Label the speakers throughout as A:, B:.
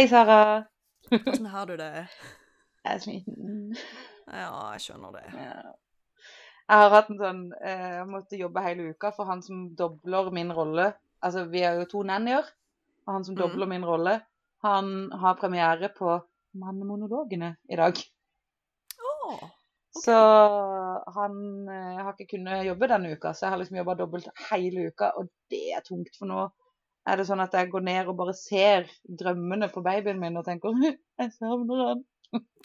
A: Hei,
B: Sara.
A: Hvordan har du det?
B: Jeg er sliten.
A: Ja, jeg skjønner det.
B: Ja. Jeg har hatt en sånn eh, Jeg måtte jobbe hele uka for han som dobler min rolle. Altså, vi er jo to nannyer, og han som
A: Mhm.
B: dobler min rolle, han har premiere på Mannemonologene i dag.
A: Åh,
B: Så han eh, har ikke kunnet jobbe denne uka, så jeg har liksom jobba dobbelt hele uka, og det er tungt. For nå er det sånn at jeg går ned og bare ser drømmene på babyen min og tenker jeg savner han.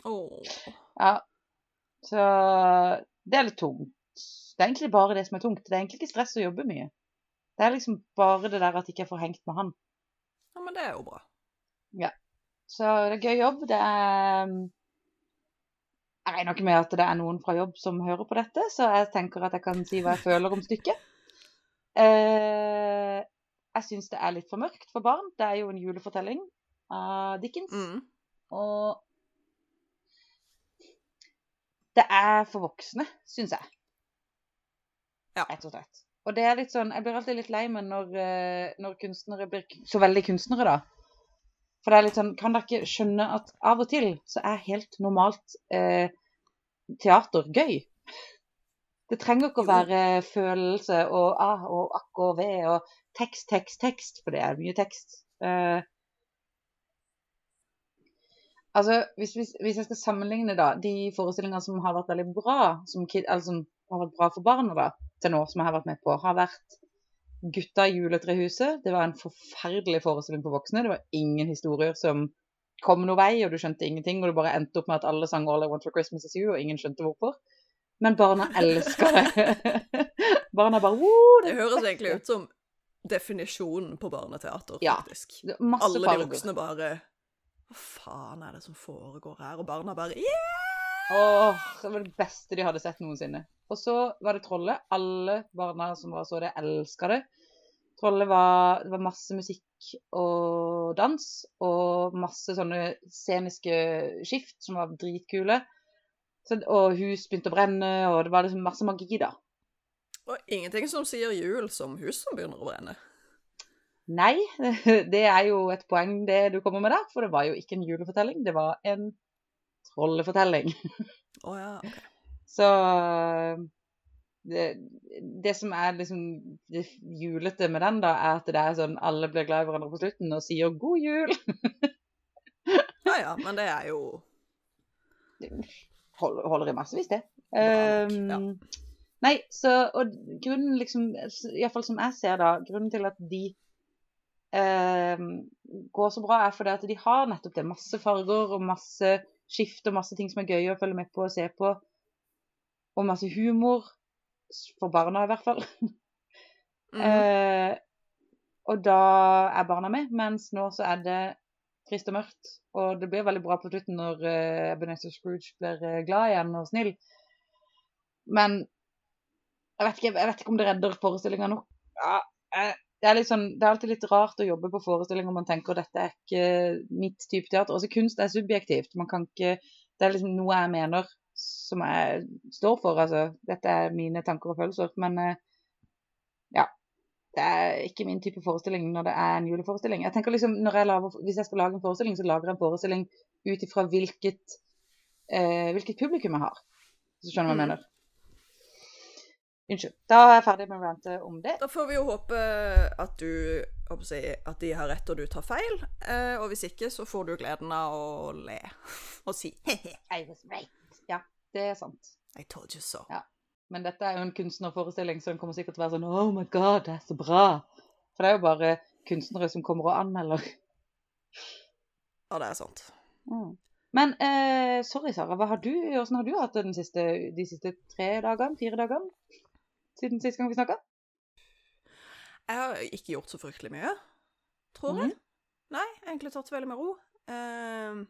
A: åh.
B: Ja. Så det er litt tungt. Det er egentlig bare det som er tungt. Det er egentlig ikke stress å jobbe mye. Det er liksom bare det der at jeg ikke får hengt med han.
A: Ja, men det er jo bra. Ja.
B: Så det er gøy jobb. Det er Jeg regner ikke med at det er noen fra jobb som hører på dette, så jeg tenker at jeg kan si hva jeg føler om stykket. Eh, jeg syns det er litt for mørkt for barn. Det er jo en julefortelling av Dickens.
A: Mm.
B: Og det er for voksne, syns jeg.
A: Ja.
B: Rett og slett. Og det er litt sånn Jeg blir alltid litt lei meg når, eh, når kunstnere blir så veldig kunstnere, da. For det er litt sånn Kan dere ikke skjønne at av og til så er helt normalt eh, teater gøy? Det trenger ikke å være følelse og ah og akk og ve og tekst, tekst, tekst, for det er mye tekst. Eh, Altså, hvis, hvis, hvis jeg skal sammenligne da, de forestillingene som har vært veldig bra, som, kid, som har vært bra for barna da, til nå, som jeg har vært med på, har vært Gutta i juletrehuset. Det var en forferdelig forestilling for voksne. Det var ingen historier som kom noe vei, og du skjønte ingenting, og du bare endte opp med at alle sang All I Want for Christmas Is You, og ingen skjønte hvorfor. Men barna elsker det. barna bare Woo,
A: Det
B: det
A: høres egentlig ut som definisjonen på barneteater,
B: Ja.
A: faktisk.
B: Masse
A: Alle de voksne bare Hva faen er det som foregår her? Og barna bare yeah!
B: Åh, det var det beste de hadde sett noensinne. Og så var det Trollet. Alle barna som var så det, elska det. Trollet var Det var masse musikk og dans, og masse sånne sceniske skift som var dritkule. Så, og hus begynte å brenne, og det var liksom masse magi, da.
A: Og ingenting som sier jul som hus som begynner å brenne.
B: Nei, det er jo et poeng det du kommer med der, for det var jo ikke en julefortelling, det var en trollefortelling.
A: Oh, ja, OK.
B: Så det, det som er liksom det julete med den, da, er at det er sånn alle blir glad i hverandre på slutten og sier 'god jul'.
A: Ja ja, men det er jo
B: Hold, holder i massevis, det. Um,
A: ja.
B: Nei, så Og grunnen, liksom, iallfall som jeg ser da, grunnen til at de eh, går så bra, er fordi at de har nettopp det. Masse farger og masse skift og masse ting som er gøy å følge med på og se på. Og masse humor. For barna, i hvert fall.
A: Mhm.
B: Eh, og da er barna med, mens nå så er det trist og mørkt. Og det blir veldig bra på slutten når uh, Ebenezer Scrooge blir eh, glad igjen og snill. Men jeg vet ikke, jeg vet ikke om det redder forestillinga nok. Ja, det, er sånn, det er alltid litt rart å jobbe på forestillinger man tenker dette er ikke mitt type teater. Også kunst er subjektivt. Man kan ikke, det er liksom noe jeg mener som jeg står for. altså. Dette er mine tanker og følelser. Men eh, ja. Det er ikke min type forestilling når det er en juleforestilling. Jeg tenker liksom, når jeg lager, Hvis jeg skal lage en forestilling, så lager jeg en forestilling ut ifra hvilket, eh, hvilket publikum jeg har. Så skjønner du hva jeg
A: Mm.
B: mener. Unnskyld. Da er jeg ferdig med rantet om det.
A: Da får vi jo håpe at du at de har rett og du tar feil. Eh, og hvis ikke, så får du gleden av å le og si he-he.
B: I was right. Ja, det er sant.
A: I told you so.
B: Ja. Men dette er jo en kunstnerforestilling, så den kommer sikkert til å være sånn Oh my god, det er så bra. For det er jo bare kunstnere som kommer og anmelder.
A: Ja, det er sant.
B: Mm. Men eh, sorry, Sara. Hva har du, hvordan har du hatt det siste, de siste tre dagene? Fire dagene? Siden sist gang vi snakka?
A: Jeg har ikke gjort så fryktelig mye, tror jeg. Nei, egentlig tatt veldig med ro. Uh,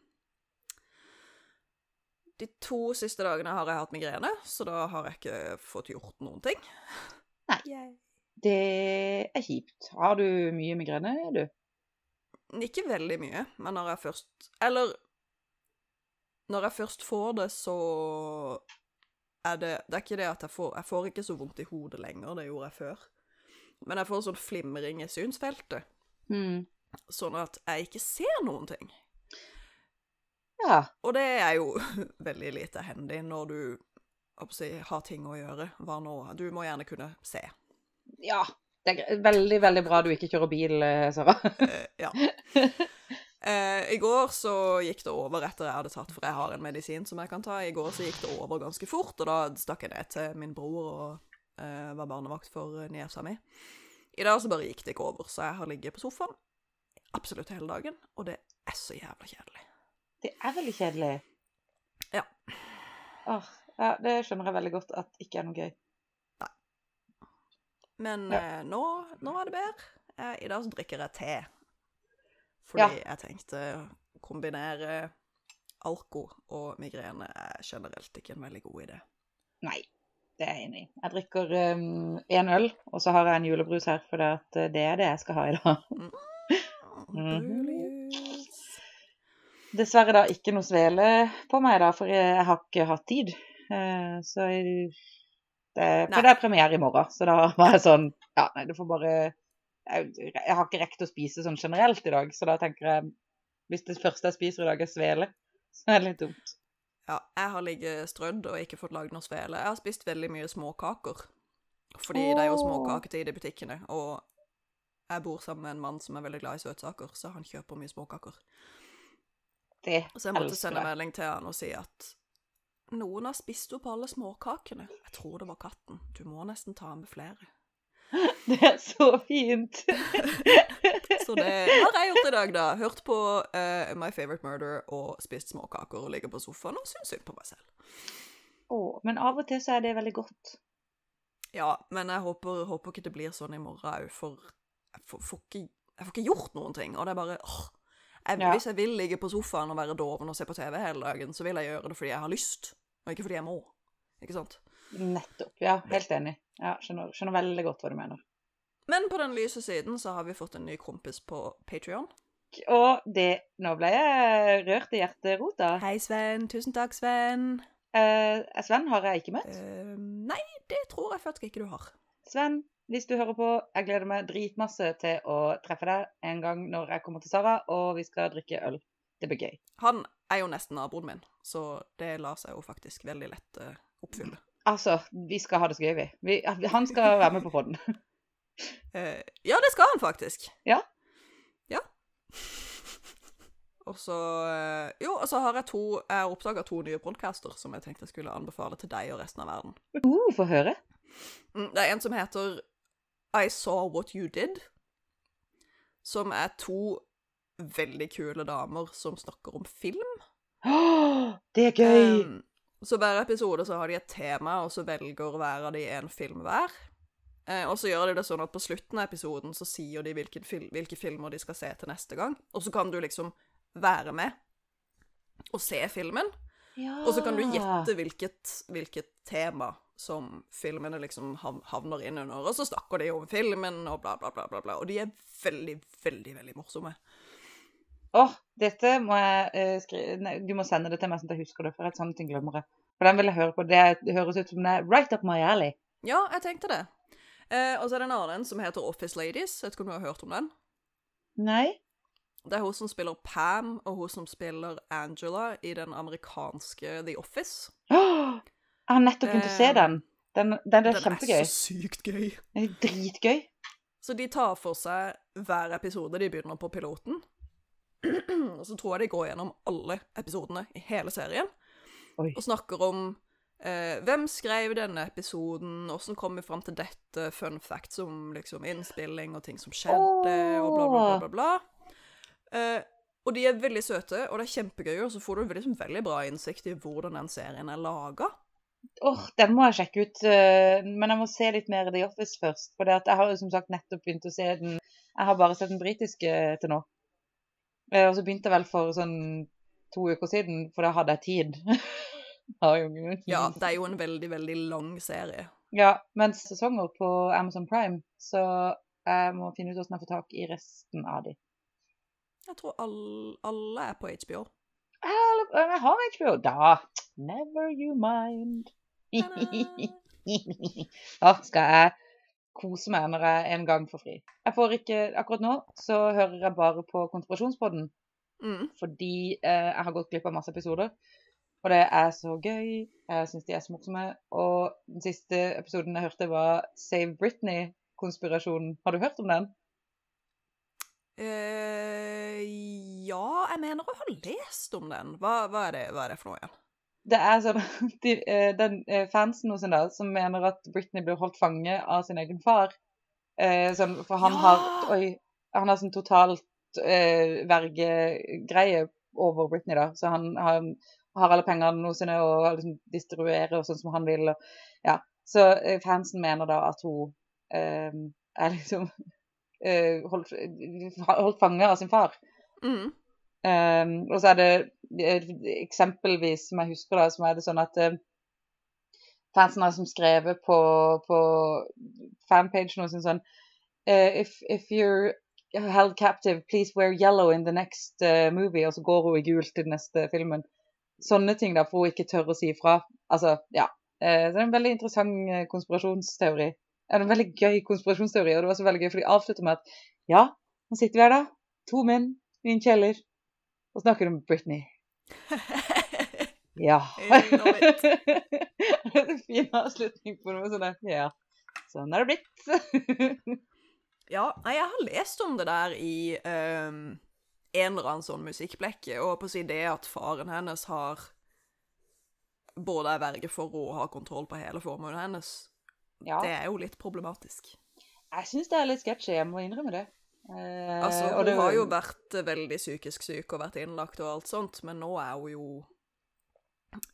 A: de to siste dagene har jeg hatt migrene, så da har jeg ikke fått gjort noen ting.
B: Nei.
A: Yay.
B: Det er kjipt. Har du mye migrene, du?
A: Ikke veldig mye, men når jeg først Eller Når jeg først får det, så er det Det er ikke det at jeg får Jeg får ikke så vondt i hodet lenger, det gjorde jeg før. Men jeg får sånn flimring i synsfeltet,
B: Mm.
A: sånn at jeg ikke ser noen ting.
B: Ja.
A: Og det er jo veldig lite hendig når du si, har ting å gjøre. Hva nå? Du må gjerne kunne se.
B: ja. Det er veldig, veldig bra du ikke kjører bil, eh, Sara.
A: Eh, ja. Eh, I går så gikk det over etter jeg hadde tatt, for jeg har en medisin som jeg kan ta. I går så gikk det over ganske fort, og da stakk jeg ned til min bror og eh, var barnevakt for eh, niesa mi. I dag så bare gikk det ikke over, så jeg har ligget på sofaen absolutt hele dagen, og det er så jævla kjedelig.
B: Det er veldig kjedelig.
A: Ja.
B: Åh, ja, det skjønner jeg veldig godt at ikke er noe gøy. Nei.
A: Men
B: Ja.
A: eh, nå, nå er det bedre. Eh, I dag så drikker jeg te. Fordi
B: Ja.
A: jeg tenkte å kombinere alko og migrene er generelt ikke en veldig god idé.
B: Nei, det er jeg enig i. Jeg drikker én øl, og så har jeg en julebrus her, for det, eh, det er det jeg skal ha i dag. Mhm. Dessverre da ikke noe svele på meg, da, for jeg, har ikke hatt tid. Eh, så jeg, det,
A: Nei.
B: For det er premiere i morgen, så da var jeg sånn Ja, nei, du får bare jeg, jeg har ikke rekt å spise sånn generelt i dag, så da tenker jeg Hvis det første jeg spiser i dag er svele, så er det litt dumt.
A: Ja, jeg har ligget strødd og ikke fått lagd noe svele. Jeg har spist veldig mye småkaker. Fordi det er jo småkaketid i butikkene, og jeg bor sammen med en mann som er veldig glad i søtsaker, så han kjøper mye småkaker.
B: Det
A: Så jeg måtte sende melding til han og si at noen har spist opp alle småkakene. Jeg tror det var katten. Du må nesten ta med flere.
B: Det er så fint.
A: Så det har jeg gjort i dag, da. Hørt på uh, My Favorite Murder og spist småkaker og ligger på sofaen og syns synd på meg selv.
B: Åh, men av og til så er det veldig godt.
A: Ja, men jeg håper, håper ikke det blir sånn i morgen òg, for jeg får, får ikke, jeg får ikke gjort noen ting. Og det er bare åh, jeg,
B: Ja.
A: Hvis jeg vil ligge på sofaen og være doven og se på TV hele dagen, så vil jeg gjøre det fordi jeg har lyst, og ikke fordi jeg må. Ikke sant?
B: Nettopp. Ja, helt enig. Ja, skjønner, skjønner veldig godt hva du mener.
A: Men på den lyse siden så har vi fått en ny kompis på Patrion.
B: Og det Nå ble jeg rørt i hjerterota.
A: Hei, Sven. Tusen takk, Sven.
B: Eh, Sven har jeg ikke møtt.
A: Eh, nei, det tror jeg faktisk ikke du har.
B: Sven, hvis du hører på, jeg gleder meg dritmasse til å treffe deg en gang når jeg kommer til Sara, og vi skal drikke øl. Det blir gøy.
A: Han er jo nesten naboen min, så det lar seg jo faktisk veldig lett eh, oppfylle.
B: Altså, vi skal ha det så gøy, vi. vi han skal være med på podden.
A: uh, ja, det skal han faktisk.
B: Ja.
A: Ja. Og så eh, Jo, og så har jeg to Jeg har oppdaga to nye podcaster som jeg tenkte jeg skulle anbefale til deg og resten av verden.
B: Uh, Få høre.
A: Mm, Det er en som heter I Saw What You Did. Som er to veldig kule damer som snakker om film.
B: Oh, det er gøy!
A: Um, så hver episode så har de et tema, og så velger hver av de en film hver. Eh, og så gjør de det sånn at på slutten av episoden så sier de hvilke, fil hvilke filmer de skal se til neste gang. Og så kan du liksom være med og se filmen,
B: ja.
A: og så kan du gjette hvilket, hvilket tema som filmene liksom havner inn under. Og så snakker de om filmen og bla, bla, bla, bla. bla. Og de er veldig, veldig, veldig morsomme.
B: Åh, dette må jeg uh, skrive du må sende det til meg sånn at jeg husker det, for et sånne ting glemmer jeg. For den vil jeg høre på. Det, høres ut som det er right up my alley.
A: Ja, jeg tenkte det. Eh, og så er det en annen som heter Office Ladies. Jeg vet ikke om du har hørt om den?
B: Nei?
A: Det er hun som spiller Pam, og hun som spiller Angela i den amerikanske The Office.
B: Oh, jeg har nettopp begynt å se
A: Eh,
B: den. Den, den er
A: Den
B: kjempegøy.
A: er så sykt gøy.
B: Den er dritgøy.
A: Så de tar for seg hver episode. De begynner på piloten. og så tror jeg de går gjennom alle episodene i hele serien.
B: Oi.
A: Og snakker om eh, hvem skrev denne episoden, åssen kom vi fram til dette, fun facts om liksom innspilling og ting som skjedde, og bla, bla, bla, bla, bla. Eh, og de er veldig søte, og det er kjempegøy, og så får du liksom veldig bra innsikt i hvordan den serien er laga.
B: Åh, den må jeg sjekke ut. eh, Men jeg må se litt mer The Office først. For jeg har jo som sagt nettopp begynt å se den Jeg har bare sett den britiske til nå. Eh, Og så begynte jeg vel for sånn to uker siden, for da hadde jeg tid.
A: Ja, det er jo en veldig, veldig lang serie.
B: ja, mens sesonger på Amazon Prime, så jeg må finne ut hvordan jeg får tak i resten av de.
A: Jeg tror alle, alle er på HBO.
B: Jeg jeg har HBO. Da! Never you mind. Da skal jeg kose meg når jeg en gang får fri. Jeg får ikke, Akkurat nå så hører jeg bare på Konspirasjonspodden
A: Mm.
B: fordi eh, jeg har gått glipp av masse episoder. Og det er så gøy. Jeg syns de er så morsomme. Og den siste episoden jeg hørte, var Save Britney-konspirasjonen. Har du hørt om den?
A: Uh, ja, jeg mener å ha lest om den. Hva, hva, er, det, hva er det for noe igjen?
B: Det er sånn de, eh, den eh, fansen hos en da, som mener at Britney blir holdt fange av sin egen far. Eh, sånn, for han
A: Ja!
B: har Oi. Han har sånn totalt eh, vergegreie over Britney, da. Så han, han har alle pengene noensinne og liksom distribuerer sånn som han vil. Og, ja. Så eh, fansen mener da at hun eh, er liksom eh, holdt, holdt fange av sin far.
A: Mm.
B: Um, og så er det eh, eksempelvis, som jeg husker da, som er det sånn at eh, fansen har som skrevet på, på fanpagen og sånn sånn uh, if, if you're held captive, please wear yellow in the next uh, movie. Og så går hun i gult til den neste filmen. Sånne ting da, for hun ikke tør å si ifra. Altså, ja. Eh, så det er en veldig interessant eh, konspirasjonsteori. Det er en veldig gøy konspirasjonsteori, og det var så veldig gøy, for de avslutter med at ja, nå sitter vi her da, to menn i en kjeller, og snakker om Britney. Ja. Det er en fin avslutning på noe sånt. Ja, sånn er det blitt.
A: Ja, nei, jeg har lest om det der i um, en eller annen sånn musikkblekke, og på å si det at faren hennes har både er verge for å ha kontroll på hele formuen hennes.
B: ja,
A: Det er jo litt problematisk.
B: jeg syns det er litt sketsjy, jeg må innrømme det. Eh,
A: Altså, hun
B: det-
A: har jo vært eh, veldig psykisk syk og vært innlagt og alt sånt, men nå er hun jo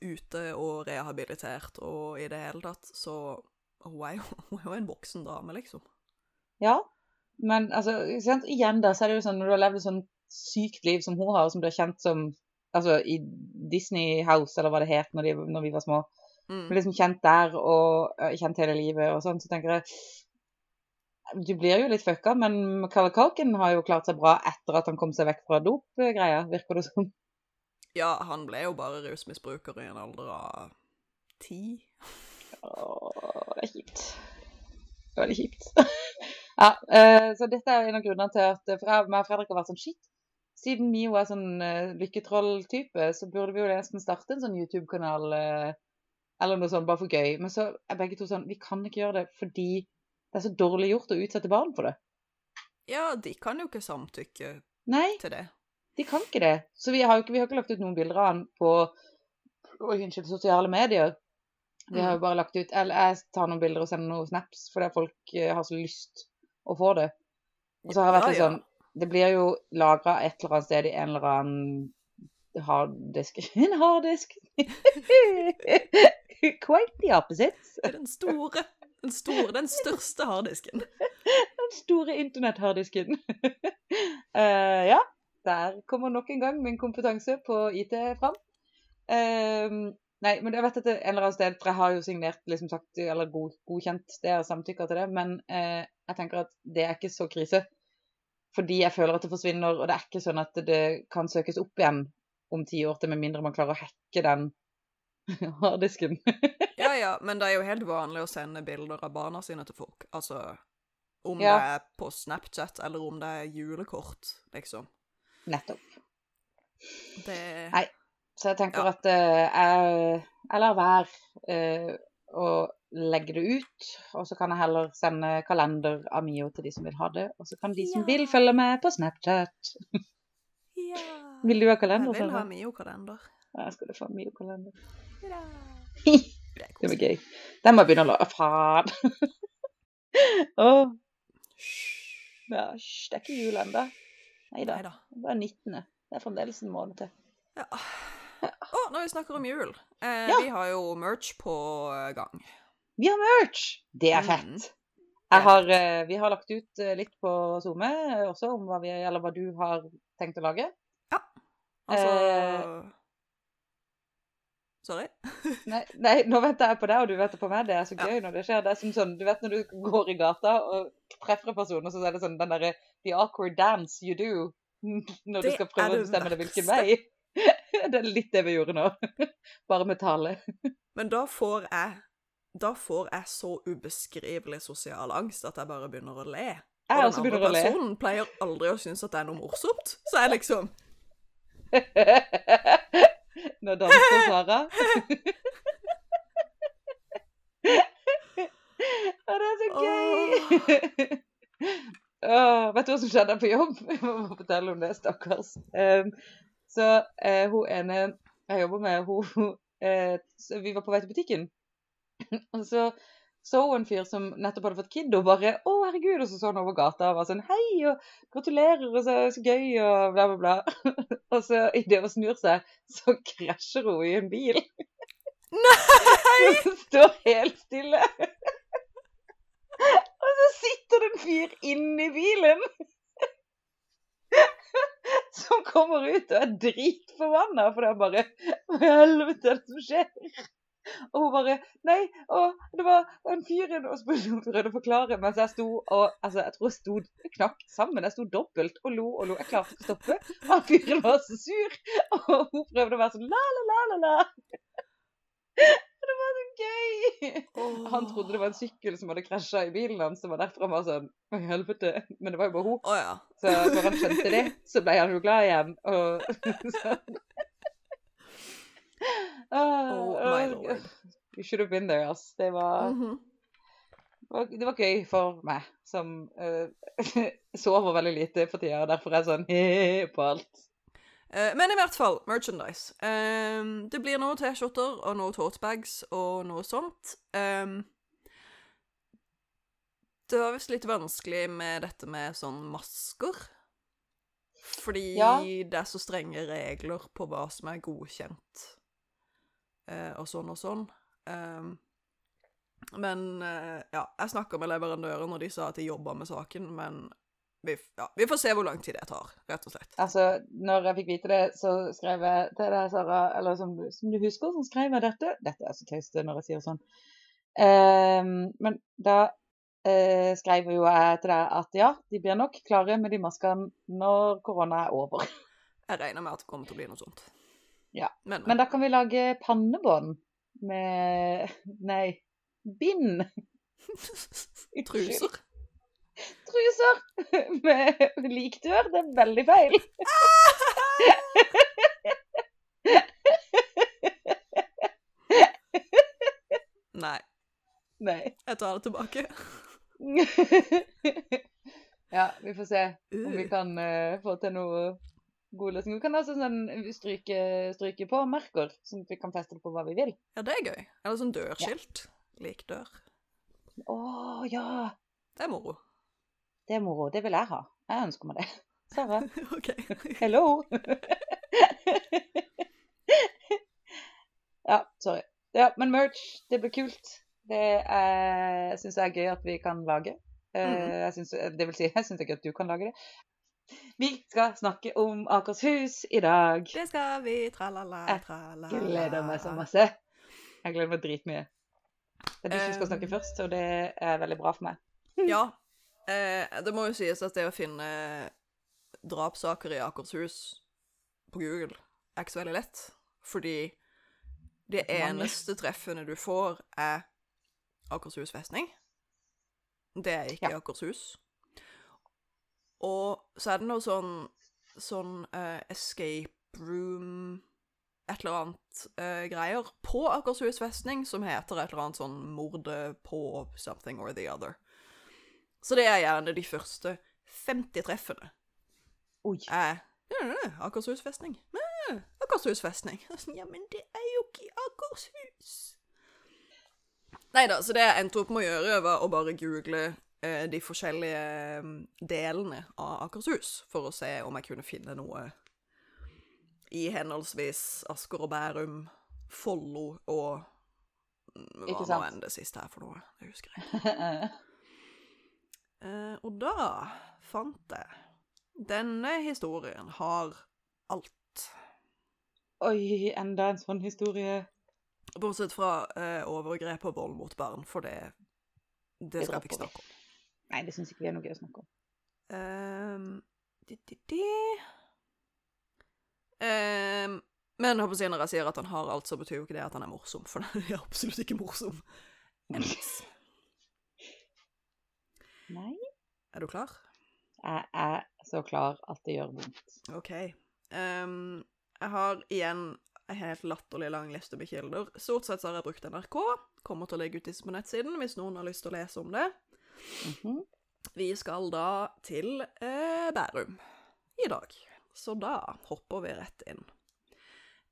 A: ute og rehabilitert og i det hele tatt, så hun er jo, hun er jo en voksen dame, liksom.
B: Ja, men altså, igjen da, så er det jo sånn, når du har levd et sånn sykt liv som hun har, og som har kjent som, altså i Disney House, eller hva det het når, de, når vi var små,
A: Mm.
B: liksom kjent der, og kjent hele livet, og sånn, så tenker jeg, du blir jo litt fucka, men Macaulay Culkin har jo klart seg bra etter at han kom seg vekk fra dop-greia, virker det som.
A: Ja, han ble jo bare rusmisbruker i en alder av ti.
B: Åh, det er kjipt. Det er veldig kjipt. Ja, eh, så dette er en av grunnene til at for jeg, og Fredrik har vært sånn shit. Siden Mio er sånn uh, lykketroll-type, så burde vi jo nesten starte en sånn YouTube-kanal eh, eller noe sånt, bare for gøy. Men så er begge to sånn Vi kan ikke gjøre det fordi det er så dårlig gjort å utsette barn for det.
A: Ja, de kan jo ikke samtykke
B: Nei,
A: til det.
B: de kan ikke det. Så vi har jo ikke, vi har ikke lagt ut noen bilder av han på unnskyld, sosiale medier. Vi har jo bare lagt ut Eller jeg tar noen bilder og sender noen snaps fordi folk eh, har så lyst å får det. Og så har jeg vært litt sånn Det blir jo lagra et eller annet sted i en eller annen harddisk En harddisk! Quite the opposite.
A: Den store, den store, den største harddisken.
B: Den store internetthardisken. uh, ja, der kommer nok en gang min kompetanse på IT fram. Uh, nei, men jeg vet at det er en eller annen sted, for jeg har jo signert, liksom sagt, eller god, godkjent det og samtykker til det, men eh, jeg tenker at det er ikke så krise. Fordi jeg føler at det forsvinner, og det er ikke sånn at det kan søkes opp igjen om ti år til, med mindre man klarer å hacke den harddisken.
A: Ja ja, men det er jo helt vanlig å sende bilder av barna sine til folk. Altså om
B: Ja.
A: det er på Snapchat eller om det er julekort, liksom.
B: Nettopp.
A: Det
B: Nei. Så jeg tenker
A: Ja.
B: at uh, jeg, jeg lar være uh, å legge det ut. Og så kan jeg heller sende kalender av Mio til de som vil ha det. Og så kan de som
A: Ja.
B: vil, følge med på Snapchat.
A: Ja.
B: Vil du ha kalender?
A: Jeg vil ha Mio-kalender.
B: Ja, jeg skal få Mio-kalender.
A: Ja.
B: Det
A: Det
B: blir gøy. Den må jeg begynne å lage. Faen. Åh,
A: Hysj.
B: ja, hysj, det er ikke jul ennå. Nei da. Det er 19. Det er fremdeles en måned til.
A: Ja. Å, når vi snakker om jul. Eh,
B: Ja.
A: Vi har jo merch på gang.
B: Vi har merch! Det er fett.
A: Er
B: har, eh, vi har lagt ut eh, litt på SoMe eh, også om hva, vi, eller hva du har tenkt å lage. Ja.
A: Altså
B: Eh.
A: Sorry?
B: Nei, nei, nå venter jeg på deg, og du venter på meg. Det er så
A: Ja.
B: gøy når det skjer. Det er som sånn, Du vet når du går i gata og treffer en person, og så er det sånn den derre The awkward dance you do når du skal prøve å bestemme deg hvilken vei. Det er litt det vi gjorde nå. Bare med tale.
A: Men da får jeg da får jeg så ubeskrivelig sosial angst at jeg bare begynner å le.
B: Jeg
A: Og
B: også
A: den
B: begynner
A: andre
B: å le.
A: personen pleier aldri å synes at det er noe morsomt. Så jeg liksom
B: Nå danser Sara. Å, det er så gøy! Oh, vet du hva som skjedde på jobb? Jeg må fortelle om det, stakkars. Um, så uh, hun ene jeg jobber med, hun uh, så Vi var på vei til butikken, og så så hun en fyr som nettopp hadde fått kid, og bare 'Å, herregud', og så så han over gata og var sånn 'Hei, og gratulerer, og så, så gøy', og bla, bla, bla. og så idet hun snur seg, så krasjer hun i en bil.
A: Nei!
B: Hun står helt stille. og så sitter det en fyr inni bilen. Som kommer ut og er dritforbanna, for det er bare Hva i helvete er det som skjer? Og hun bare Nei, og det var en fyr Og så prøvde å forklare mens jeg sto og Altså, jeg tror jeg sto knakk sammen. Jeg sto dobbelt og lo og lo. Jeg klarte ikke å stoppe. Han fyren var så sur. Og hun prøvde å være sånn la, la, la, la, la. Og det var så gøy! Han trodde det var en sykkel som hadde krasja i bilen hans, som var derfor han var sånn Å, helvete. Men det var jo bare hun.
A: Å ja.
B: Så når han skjønte det, så ble han jo glad igjen. Og sånn.
A: Oh my
B: ah,
A: lord.
B: You should have been there, ass. Det var, det var, det var gøy for meg, som uh, sover veldig lite for tida, og derfor er jeg sånn he på alt.
A: Uh, men i hvert fall, merchandise. Um, det blir noen T-skjorter og noen totebags og noe sånt. Um, det var visst litt vanskelig med dette med sånn masker. Fordi
B: Ja.
A: det er så strenge regler på hva som er godkjent, og sånn og sånn. Ehm, men eh, ja, jeg snakka med leverandøren, og de sa at de jobba med saken, men vi, ja, vi får se hvor lang tid det tar, rett og slett.
B: Altså, når jeg fikk vite det, så skrev jeg til deg, Sara, eller som, som du husker, så skrev jeg dette. Dette er så tøyst når jeg sier sånn. Um, men da uh, skrev jo jeg til deg at ja, de blir nok klare med de maskene når korona er over.
A: Jeg regner med at det kommer til å bli noe sånt.
B: Ja.
A: Men,
B: Men da kan vi lage pannebånd med Nei, bind.
A: Truser?
B: Truser med likdør. Det er veldig feil.
A: Nei,
B: Nei.
A: jeg tar det tilbake.
B: ja, vi får se om vi
A: Uh.
B: kan uh, få til noe god løsning. Du kan altså sånn stryke, stryke på merker, sånn at vi kan feste det på hva vi vil.
A: Ja, det er gøy. Eller sånn dørskilt. Lik dør.
B: Å ja!
A: Det er moro.
B: Det er moro. Det vil jeg ha. Jeg ønsker meg det. Sara,
A: OK.
B: hello! ja, sorry. Ja, men merch, det blir kult. Det syns jeg er gøy at vi kan lage. Eh,
A: Mhm.
B: Jeg synes, det vil si, jeg syns er at du kan lage det. Vi skal snakke om Akershus i dag.
A: Det skal vi. Tralala,
B: Jeg gleder meg så masse. Jeg gleder meg dritmye. Det er du som skal snakke først, og det er veldig bra for meg.
A: Ja. Eh, det må jo sies at det å finne drapssaker i Akershus på Google er ikke så veldig lett. Fordi
B: det
A: eneste treffene du får, er Akershus festning. Det er ikke
B: Ja.
A: Akershus. Og så er det noe sånn sånn uh, escape room Et eller annet uh, greier på Akershus festning som heter et eller annet sånn mordet på something or the other. Så det er gjerne de første 50 treffene
B: Oi.
A: ja, ja, Akershus festning. Ja, Akershus festning. Ja, men det er jo ikke Akershus. Nei da, så det jeg endte opp med å gjøre, var å bare google eh, de forskjellige eh, delene av Akershus, for å se om jeg kunne finne noe i henholdsvis Asker og Bærum, Follo og mm, hva nå enn det siste her for noe. Det husker jeg. uh, og da fant jeg Denne historien har alt.
B: Oi, enda en sånn historie.
A: Bortsett fra uh, overgrep og vold mot barn, for det Det
B: Det
A: skal vi ikke snakke om.
B: Nei, det syns ikke vi er noe gøy å snakke om.
A: Um, di, di, di. Um, men håper når jeg sier at han har alt, så betyr jo ikke det at han er morsom, for han er absolutt ikke morsom. ends.
B: Nei,
A: Er du klar?
B: jeg er så klar at det gjør vondt.
A: OK. Um, jeg har igjen en helt latterlig lang liste med kilder. Stort sett har jeg brukt NRK. Kommer til å legge ut disse på nettsiden hvis noen har lyst til å lese om det.
B: Mhm.
A: Vi skal da til eh, Bærum i dag. Så da hopper vi rett inn.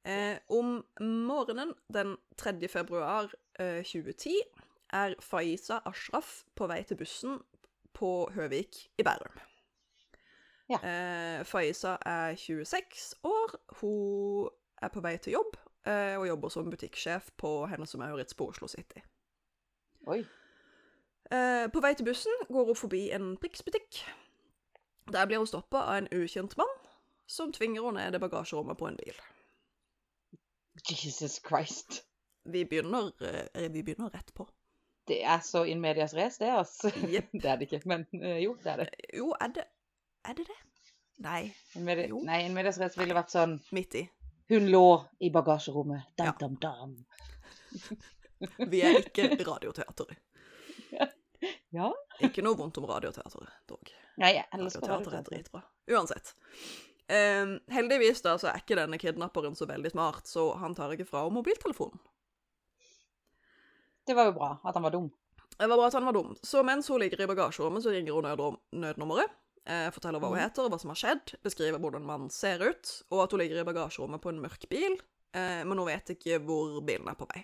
A: Eh, om morgenen den 3. februar eh, 2010 er Faiza Ashraf på vei til bussen på Høvik i Bærum.
B: Ja.
A: Eh, Faiza er 26 år. Hun er på vei til jobb eh, og jobber som butikksjef på Hennes og Maurits på Oslo City.
B: Oi.
A: Eh, på vei til bussen går hun forbi en Prix-butikk. Der blir hun stoppa av en ukjent mann som tvinger henne ned i bagasjerommet på en bil.
B: Jesus Christ.
A: Vi begynner, eh, vi begynner rett på.
B: Det er så in medias race, det, altså.
A: Yep.
B: Det er det ikke, men eh, jo, det er det.
A: Jo, er det Er det det? Nei,
B: In medi
A: Jo.
B: Nei, in medias race ville vært sånn
A: midt i.
B: Hun lå i bagasjerommet. Dam,
A: Ja.
B: dam, dam.
A: Vi er ikke Radioteatret.
B: Ja.
A: Ikke noe vondt om radioteateret, dog.
B: Nei, jeg elsker
A: er dritbra. Uansett. Um, heldigvis da, så er ikke denne kidnapperen så veldig smart, så han tar ikke fra henne mobiltelefonen.
B: Det var jo bra at han var dum.
A: Det var bra at han var dum. Så mens hun ligger i bagasjerommet, så ringer hun nødnummeret. Eh, forteller hva hun
B: heter,
A: heter, hva som har skjedd, beskriver hvordan mannen ser ut, og at hun ligger i bagasjerommet på en mørk bil, eh, men hun vet ikke hvor bilen er på vei.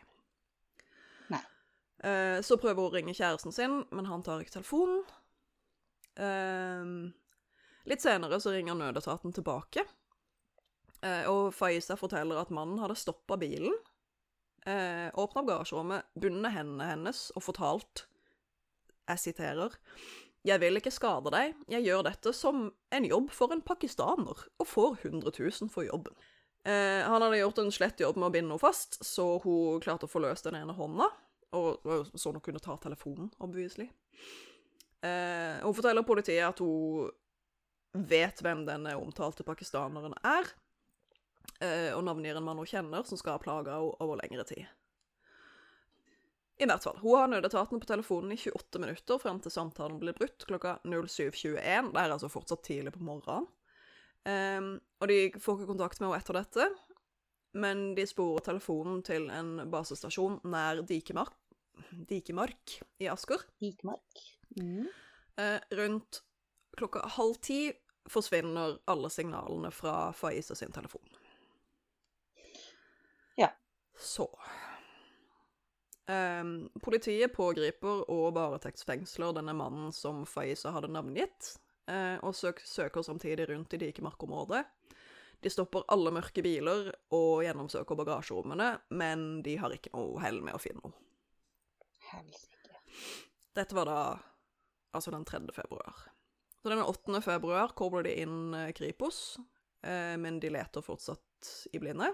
A: Eh, så prøver hun å ringe kjæresten sin, men han tar ikke telefonen. Eh, litt senere så ringer nødetaten tilbake, eh, og Faiza forteller at mannen hadde stoppa bilen eh, åpna garasjerommet, bundet hendene hennes og fortalt Jeg siterer Jeg vil ikke skade deg, jeg gjør dette som en jobb for en pakistaner, og får 100 000 for jobben. Han hadde gjort en slett jobb med å binde henne fast, så hun klarte å få løst den ene hånda, og det var jo sånn hun kunne ta telefonen, obviously. Eh, hun forteller politiet at hun vet hvem denne omtalte pakistaneren er, eh, og navngir en mann hun kjenner, som skal ha plaga henne over lengre tid. I hvert fall. Hun har nødetaten på telefonen i 28 minutter frem til samtalen blir brutt klokka 07.21. Det er altså fortsatt tidlig på morgenen. Ehm, og de får ikke kontakt med henne etter dette, men de sporer telefonen til en basestasjon nær Dikemark, Dikemark i Asker.
B: Dikemark. Mm.
A: Eh, rundt klokka halv ti forsvinner alle signalene fra Faiza sin telefon.
B: Ja.
A: Så Ehm, Politiet pågriper og varetektsfengsler denne mannen som Faiza hadde navngitt, eh, og søk søker samtidig rundt i Dikemark-området. De stopper alle mørke biler og gjennomsøker bagasjerommene, men de har ikke noe hell med å finne noe.
B: Helsike.
A: Dette var da altså den 3. februar. Så den 8. februar kobler de inn eh, Kripos, eh, men de leter fortsatt i blinde.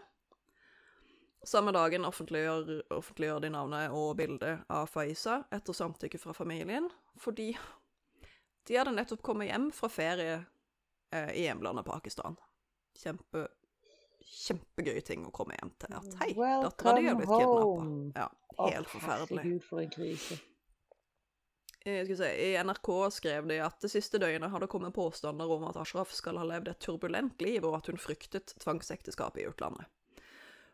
A: Samme dagen offentliggjør, offentliggjør de navnet og bildet av Faiza etter samtykke fra familien, fordi de hadde nettopp kommet hjem fra ferie eh, i hjemlandet Pakistan. Kjempe, kjempegøy ting å komme hjem til. At hei, dattera di har blitt kidnappa. Ja,
B: helt
A: helt forferdelig.
B: Herregud, for en krise.
A: Jeg skal si, I NRK skrev de at det siste døgnet har det kommet påstander om at Ashraf skal ha levd et turbulent liv, og at hun fryktet tvangsekteskap i utlandet.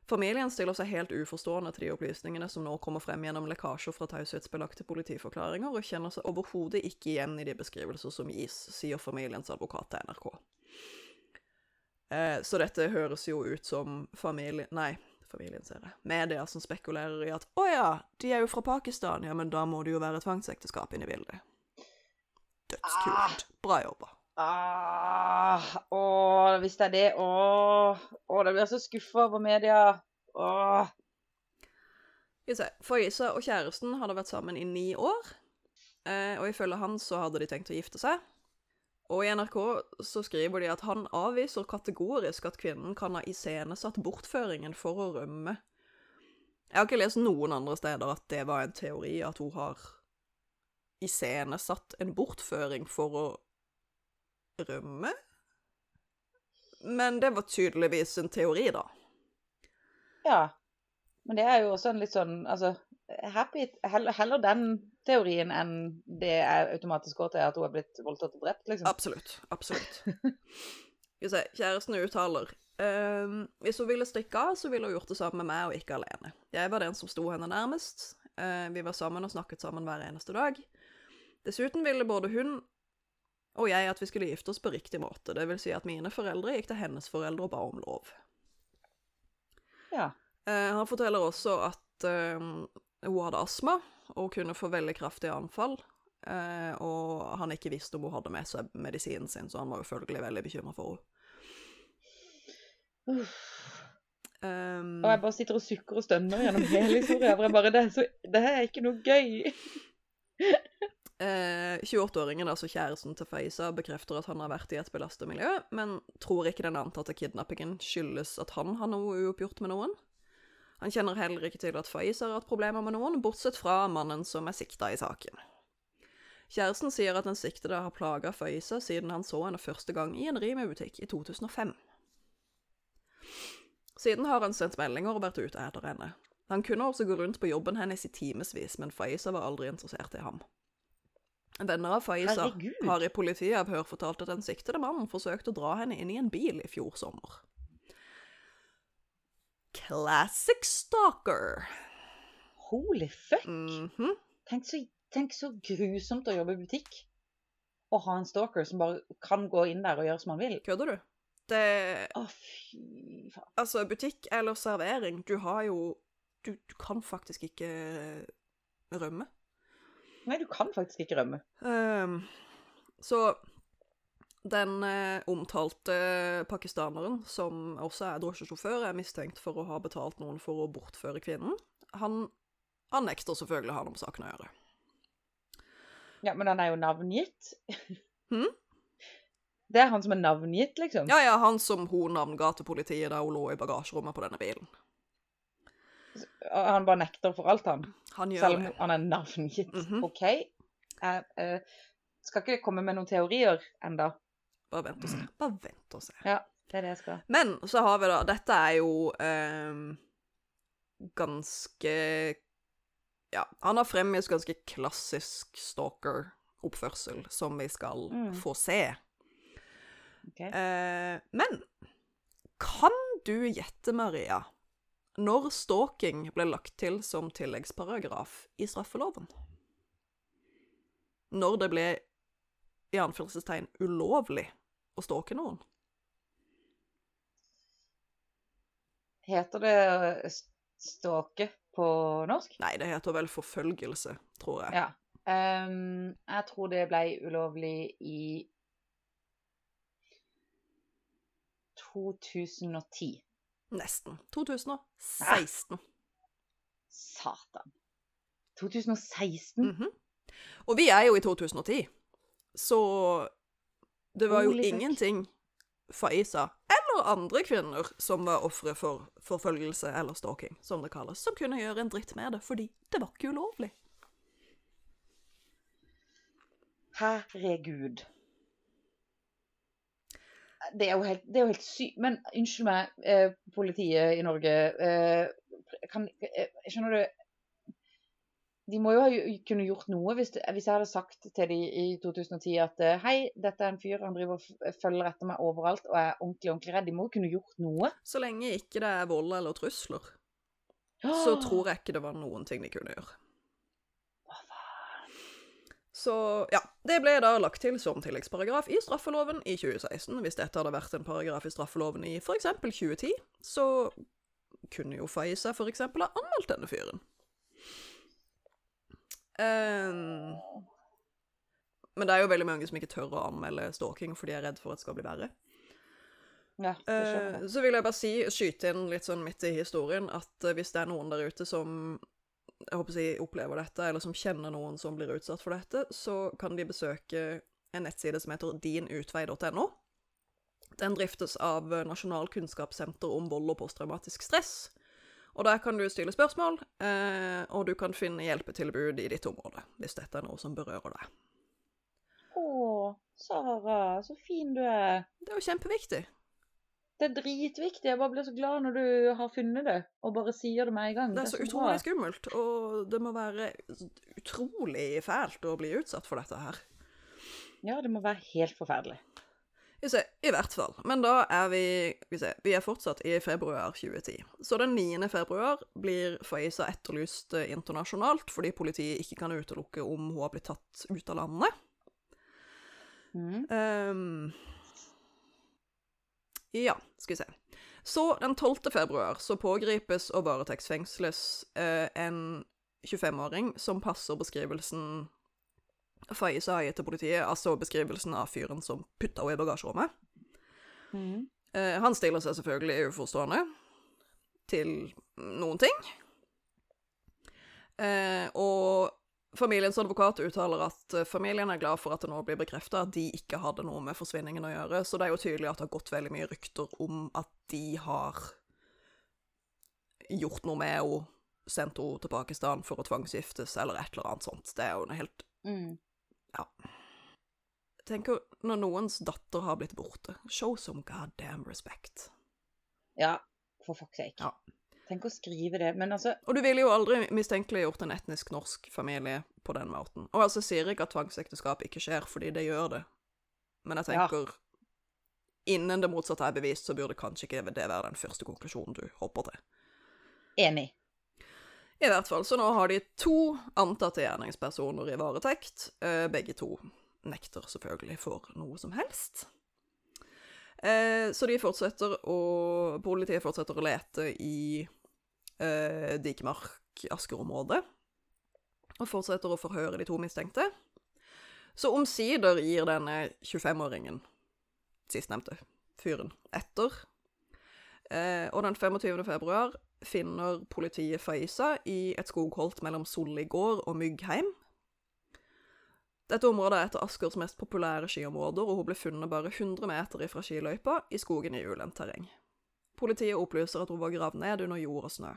A: Familien stiller seg helt uforstående til de opplysningene som nå kommer frem gjennom lekkasjer fra taushetsbelagte politiforklaringer, og kjenner seg overhodet ikke igjen i de beskrivelser som gis, sier familiens advokat til NRK. Eh, så dette høres jo ut som familie... Nei, familien ser jeg. Media som spekulerer i at å ja, de er jo fra Pakistan, ja, men da må det jo være tvangsekteskap inne i bildet. Dødskult. Bra jobba.
B: Ah, åh, hvis det er det Åh, åh da blir jeg så skuffa over media. Åh.
A: Faiza og kjæresten hadde vært sammen i ni år, eh, og ifølge han så hadde de tenkt å gifte seg. Og i NRK så skriver de at han avviser kategorisk at kvinnen kan ha iscenesatt bortføringen for å rømme. Jeg har ikke lest noen andre steder at det var en teori at hun har iscenesatt en bortføring for å rømme. Men det var tydeligvis en teori, da.
B: Ja. Men det er jo også en litt sånn Altså, happy. Heller, den teorien enn det jeg automatisk går til at hun er blitt voldtatt og drept, liksom.
A: Absolutt. Absolutt. Skal vi se, kjæresten uttaler ehm, Hvis hun ville stikke av, så ville hun gjort det samme med meg, og ikke alene. Jeg var den som sto henne nærmest. Ehm, vi var sammen og snakket sammen hver eneste dag. Dessuten ville både hun og jeg at vi skulle gifte oss på riktig måte. Det vil si at mine foreldre gikk til hennes foreldre og ba om lov.
B: Ja.
A: Eh, han forteller også at eh, hun hadde astma og kunne få veldig kraftige anfall. Eh, og han ikke visste om hun hadde med seg medisinen sin, så han var jo følgelig veldig bekymra for henne. Um,
B: Og jeg bare sitter og sukker og stønner gjennom hele historien. For jeg bare, det, så, det her er ikke noe gøy.
A: eh, 28-åringen, altså kjæresten til Faiza, bekrefter at han har vært i et belastet miljø, men tror ikke den antatte kidnappingen skyldes at han har noe uoppgjort med noen. Han kjenner heller ikke til at Faiz har hatt problemer med noen, bortsett fra mannen som er sikta i saken. Kjæresten sier at den siktede har plaga Faiza siden han så henne første gang i en Rimi-butikk i 2005. Siden har han sendt meldinger og vært ute etter henne. Han kunne også gå rundt på jobben hennes i timevis, men Faiza var aldri interessert i ham. Venner av Faiza har i politiavhør fortalt at den siktede mannen forsøkte å dra henne inn i en bil i fjor sommer. Classic stalker.
B: Holy fuck.
A: Mhm.
B: Tenk, så, tenk så grusomt å jobbe i butikk. Og ha en stalker som bare kan gå inn der og gjøre som han vil.
A: Kødder du? Det
B: Å, fy faen.
A: Altså, butikk eller servering, du har jo Du, du kan faktisk ikke rømme.
B: Nei, du kan faktisk ikke rømme.
A: Um, så den eh, omtalte pakistaneren, som også er drosjesjåfør, er mistenkt for å ha betalt noen for å bortføre kvinnen. Han, nekter selvfølgelig å ha noe med saken å gjøre.
B: Ja, men han er jo navngitt.
A: hmm?
B: Det er han som er navngitt, liksom.
A: Ja, ja, han som hun navnga til politiet da hun lå i bagasjerommet på denne bilen.
B: Han bare nekter for alt, han.
A: Han gjør
B: Selv om
A: det.
B: han er navngitt.
A: Mhm.
B: OK. Jeg eh, skal ikke komme med noen teorier enda.
A: Bare vent og se. Bare vent og se.
B: Ja, det er det jeg skal.
A: Men så har vi da Dette er jo ehm, ganske Ja, han har fremvist ganske klassisk stalker-oppførsel, som vi skal
B: Mm.
A: få se.
B: Okay.
A: Eh, men kan du gjette, Maria, når stalking ble lagt til som tilleggsparagraf i straffeloven? Når det ble i anførselstegn ulovlig å stalke noen?
B: Heter det eh, stalke på norsk?
A: Nei, det heter vel forfølgelse, tror jeg.
B: Ja. Um, jeg tror det ble ulovlig i 2010.
A: Nesten. 2016.
B: Satan. 2016?
A: Mhm. Og vi er jo i 2010, så det var jo
B: Holy
A: ingenting Faiza eller andre kvinner som var ofre for forfølgelse eller stalking, som det kalles, som kunne gjøre en dritt med det, fordi det var ikke ulovlig.
B: Herregud. Det er jo helt, det er jo helt sykt. Men unnskyld meg, eh, politiet i Norge. Eh, kan, eh, skjønner du De må jo ha kunne gjort noe hvis, hvis jeg hadde sagt til dem i 2010 at eh, hei, dette er en fyr, han driver og følger etter meg overalt og er ordentlig ordentlig redd. De må jo kunne gjort noe.
A: Så lenge ikke det er vold eller trusler, så tror jeg ikke det var noen ting de kunne gjøre. Så ja, det ble da lagt til som tilleggsparagraf i straffeloven i 2016. Hvis dette hadde vært en paragraf i straffeloven i f.eks. 2010, så kunne jo Faiza f.eks. ha anmeldt denne fyren. Ehm, men det er jo veldig mange som ikke tør å anmelde stalking fordi de er redd for at det skal bli verre.
B: Ja, jeg.
A: så vil jeg bare si, skyte inn litt sånn midt i historien, at eh, hvis det er noen der ute som jeg håper å si, opplever dette, eller som kjenner noen som blir utsatt for dette, så kan de besøke en nettside som heter dinutvei.no. Den driftes av Nasjonal kunnskapssenter om vold og posttraumatisk stress. Og der kan du stille spørsmål, eh, og du kan finne hjelpetilbud i ditt område, hvis dette er noe som berører deg.
B: Å, Sara, så fin du er.
A: Det er jo kjempeviktig.
B: Det er dritviktig. Jeg bare blir så glad når du har funnet det, og bare sier det med en gang.
A: Det er så
B: så
A: utrolig skummelt, og det må være utrolig fælt å bli utsatt for dette her.
B: Ja, det må være helt forferdelig.
A: Vi ser, I hvert fall. Men da er vi Vi, ser, vi er fortsatt i februar 2010. Så den 9. februar blir Faiza etterlyst eh, internasjonalt fordi politiet ikke kan utelukke om hun har blitt tatt ut av landet.
B: Mm.
A: Um, ja, skal vi se. Så den 12. februar så pågripes og varetektsfengsles eh, en 25-åring som passer beskrivelsen Faiza har gitt til politiet, altså beskrivelsen av fyren som putta henne i bagasjerommet.
B: Mm.
A: Eh, han stiller seg selvfølgelig uforstående til noen ting. Eh, og familiens advokat uttaler at familien er glad for at det nå blir bekrefta at de ikke hadde noe med forsvinningen å gjøre, så det er jo tydelig at det har gått veldig mye rykter om at de har gjort noe med henne, sendt henne til Pakistan for å tvangsgiftes eller et eller annet sånt. Det er jo helt
B: Mm.
A: Jeg Tenk når noens datter har blitt borte, show some goddamn respect.
B: Ja, for fuck's sake.
A: Ja.
B: Tenk å skrive det. Men altså
A: Og du ville jo aldri mistenkeliggjort en etnisk norsk familie på den måten. Og altså, sier ikke at tvangsekteskap ikke skjer, fordi det gjør det. Men jeg
B: Ja.
A: tenker Innen det motsatte er bevist, så burde kanskje ikke det være den første konklusjonen du hopper til.
B: enig.
A: I hvert fall, så nå har de to antatte gjerningspersoner i varetekt. Eh, begge to nekter selvfølgelig for noe som helst. Eh, så de fortsetter å Politiet fortsetter å lete i eh, Dikemark-Asker-området. Og fortsetter å forhøre de to mistenkte. Så omsider gir denne 25-åringen, sistnevnte fyren, etter. Eh, og den 25. februar finner politiet Faiza i et skogholt mellom Solli gård og Myggheim. Dette området er et av Askers mest populære skiområder, og hun ble funnet bare 100 meter ifra skiløypa i skogen i ulendt terreng. Politiet opplyser at hun var gravd ned under jord og snø.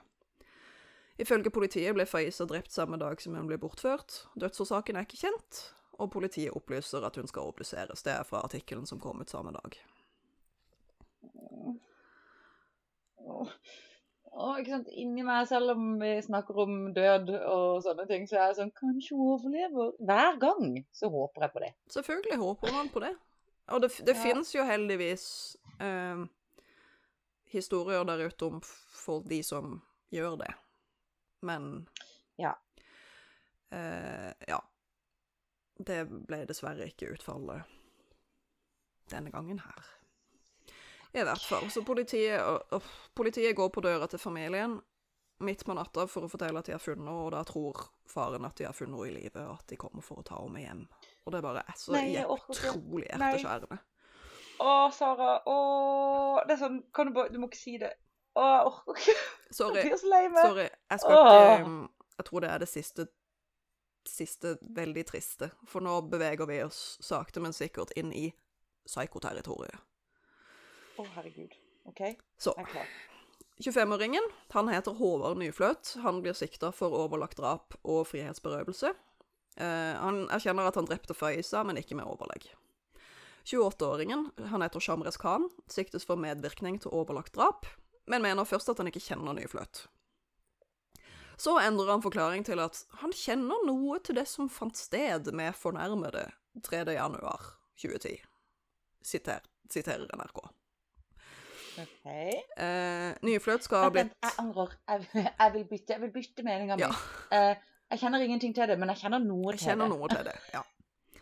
A: Ifølge politiet ble Faiza drept samme dag som hun ble bortført. Dødsårsaken er ikke kjent, og politiet opplyser at hun skal obduseres. Det er fra artikkelen som kom ut samme dag.
B: Åh. Åh, ikke sant? Inni meg, selv om vi snakker om død og sånne ting, så er jeg sånn Kanskje hun overlever? Hver gang så håper jeg på det.
A: Selvfølgelig håper man på det. Og det, det
B: Ja.
A: finnes jo heldigvis eh, historier der ute om for de som gjør det. Men
B: Ja.
A: Eh, ja. Det ble dessverre ikke utfallet denne gangen her. I hvert fall. Så politiet, og, politiet går på døra til familien midt på natta for å fortelle at de har funnet henne, og da tror faren at de har funnet henne i live, og at de kommer for å ta henne med hjem. Og det bare er så
B: Nei,
A: utrolig hjerteskjærende.
B: Å, Sara. Å Det er sånn Kan du bare Du må ikke si det. Å, jeg orker ikke. Jeg blir så lei meg.
A: Sorry. Jeg skal ikke um, Jeg tror det er det siste siste veldig triste, for nå beveger vi oss sakte, men sikkert inn i psykoterritoriet.
B: Å, herregud. OK,
A: Så
B: jeg er klar.
A: 25-åringen, han heter Håvard Nyfløt. Han blir sikta for overlagt drap og frihetsberøvelse. Eh, han erkjenner at han drepte Faiza, men ikke med overlegg. 28-åringen, han heter Shamres Khan, siktes for medvirkning til overlagt drap, men mener først at han ikke kjenner Nyfløt. Så endrer han forklaring til at han kjenner noe til det som fant sted med fornærmede 3. januar 2010. Siter, siterer NRK.
B: OK.
A: Eh, Nyfløt skal ha blitt
B: jeg angrer. Jeg, jeg, vil bytte, jeg vil bytte meninga mi.
A: Ja.
B: Eh, jeg kjenner ingenting til det, men jeg kjenner noe
A: Jeg
B: til
A: kjenner
B: det.
A: noe til det, ja.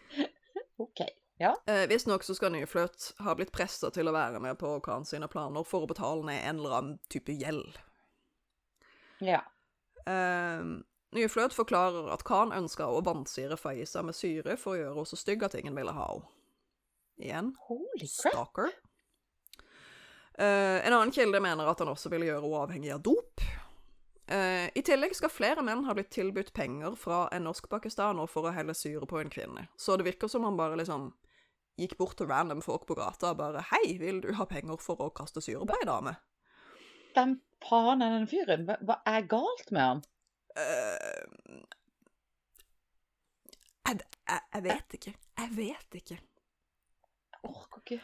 B: OK.
A: Eh, Visstnok så skal nye fløt ha blitt pressa til å være med på Khan sine planer for å betale ned en eller annen type gjeld.
B: Ja.
A: Eh, Nyfløt forklarer at Khan ønska å vannsire Faiza med syre for å gjøre henne så stygg at ingen ville ha henne. Igjen
B: Holy crap.
A: stalker. Eh, en annen kilde mener at han også ville gjøre henne avhengig av dop. Uh, I tillegg skal flere menn ha blitt tilbudt penger fra en norsk-pakistaner for å helle syre på en kvinne. Så det virker som han bare liksom gikk bort til random folk på gata og bare 'Hei, vil du ha penger for å kaste syre på ei dame?'
B: Hvem faen er den fyren? Hva, hva er galt med han?
A: Uh, jeg, jeg, jeg vet ikke. Jeg vet ikke.
B: Orker ikke.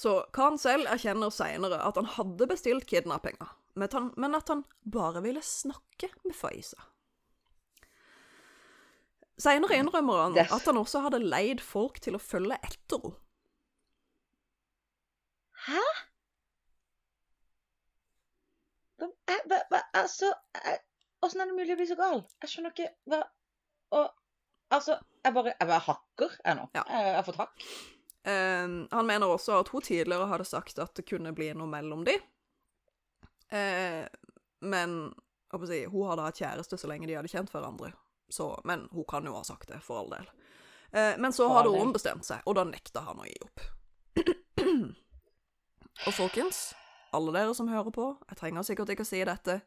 A: Så Khan selv erkjenner seinere at han hadde bestilt kidnappinga, men at han, bare ville snakke med Faiza. Seinere innrømmer han at han også hadde leid folk til å følge etter henne.
B: Hæ? Hva, eh, hva, altså eh, Åssen er det mulig å bli så gal? Jeg skjønner ikke hva Og altså Jeg bare Jeg bare hakker, jeg nå.
A: Ja.
B: Jeg, jeg har fått
A: Eh, han mener også at hun tidligere hadde sagt at det kunne bli noe mellom de. Uh, men si, hun hadde hatt kjæreste så lenge de hadde kjent hverandre. Så, men hun kan jo ha sagt det, for all del. Uh, men så hadde hun bestemt seg, og da nekta han å gi opp. og folkens, alle dere som hører på, jeg trenger sikkert ikke å si dette,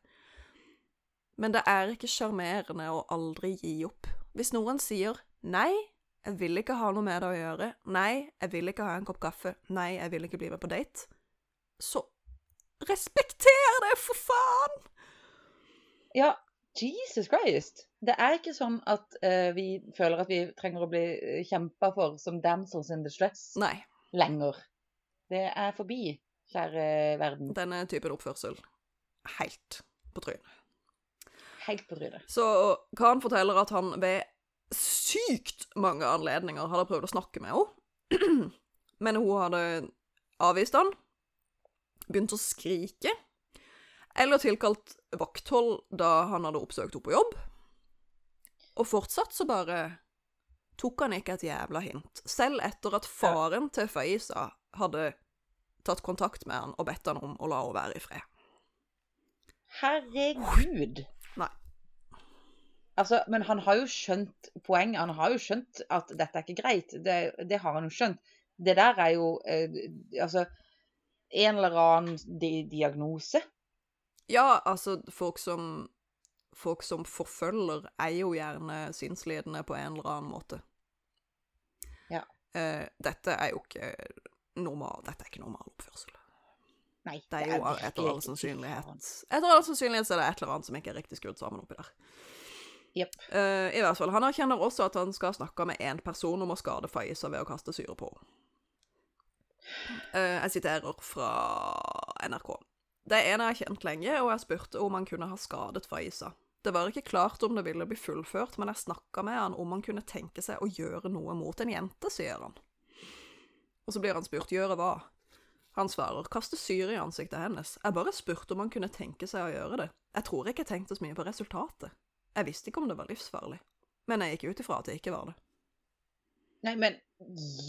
A: men det er ikke sjarmerende å aldri gi opp. Hvis noen sier nei, jeg vil ikke ha noe med det å gjøre, nei, jeg vil ikke ha en kopp kaffe, nei, jeg vil ikke bli med på date, så respekter det, for faen!
B: Ja, Jesus Christ. Det er ikke sånn at uh, vi føler at vi trenger å bli kjempa for som damsels in distress
A: Nei,
B: lenger. Det er forbi, kjære verden.
A: denne typen oppførsel, helt på trynet.
B: Helt på trynet.
A: Så Khan forteller at han ved sykt mange anledninger hadde prøvd å snakke med henne, men hun hadde avvist han, begynt å skrike, eller tilkalt vakthold da han hadde oppsøkt henne på jobb. Og fortsatt så bare tok han ikke et jævla hint, selv etter at faren til Faiza hadde tatt kontakt med han og bedt han om å la henne være i fred.
B: Herregud. Altså, men han har jo skjønt poenget. Han har jo skjønt at dette er ikke greit. Det, det har han jo skjønt. Det der er jo eh, altså en eller annen di diagnose.
A: Ja, altså, folk som Folk som forfølger, er jo gjerne sinnslidende på en eller annen måte.
B: Ja.
A: Eh, dette er jo ikke normal Dette er ikke normal oppførsel.
B: Nei,
A: Det er jo
B: virkelig
A: etter all sannsynlighet. Etter all sannsynlighet så er det et eller annet som ikke er riktig skrudd sammen oppi der.
B: Jepp.
A: Uh, I hvert fall, Han erkjenner også at han skal snakke med én person om å skade Faiza ved å kaste syre på henne. Uh, jeg siterer fra NRK. Det er en jeg har kjent lenge, og jeg spurte om han kunne ha skadet Faiza. Det var ikke klart om det ville bli fullført, men jeg snakka med han om han kunne tenke seg å gjøre noe mot en jente, sier han. Og så blir han spurt gjøre hva. Han svarer kaste syre i ansiktet hennes. Jeg bare spurte om han kunne tenke seg å gjøre det. Jeg tror ikke jeg tenkte så mye på resultatet. Jeg visste ikke om det var livsfarlig, men jeg gikk ut ifra at det ikke var det.
B: Nei, men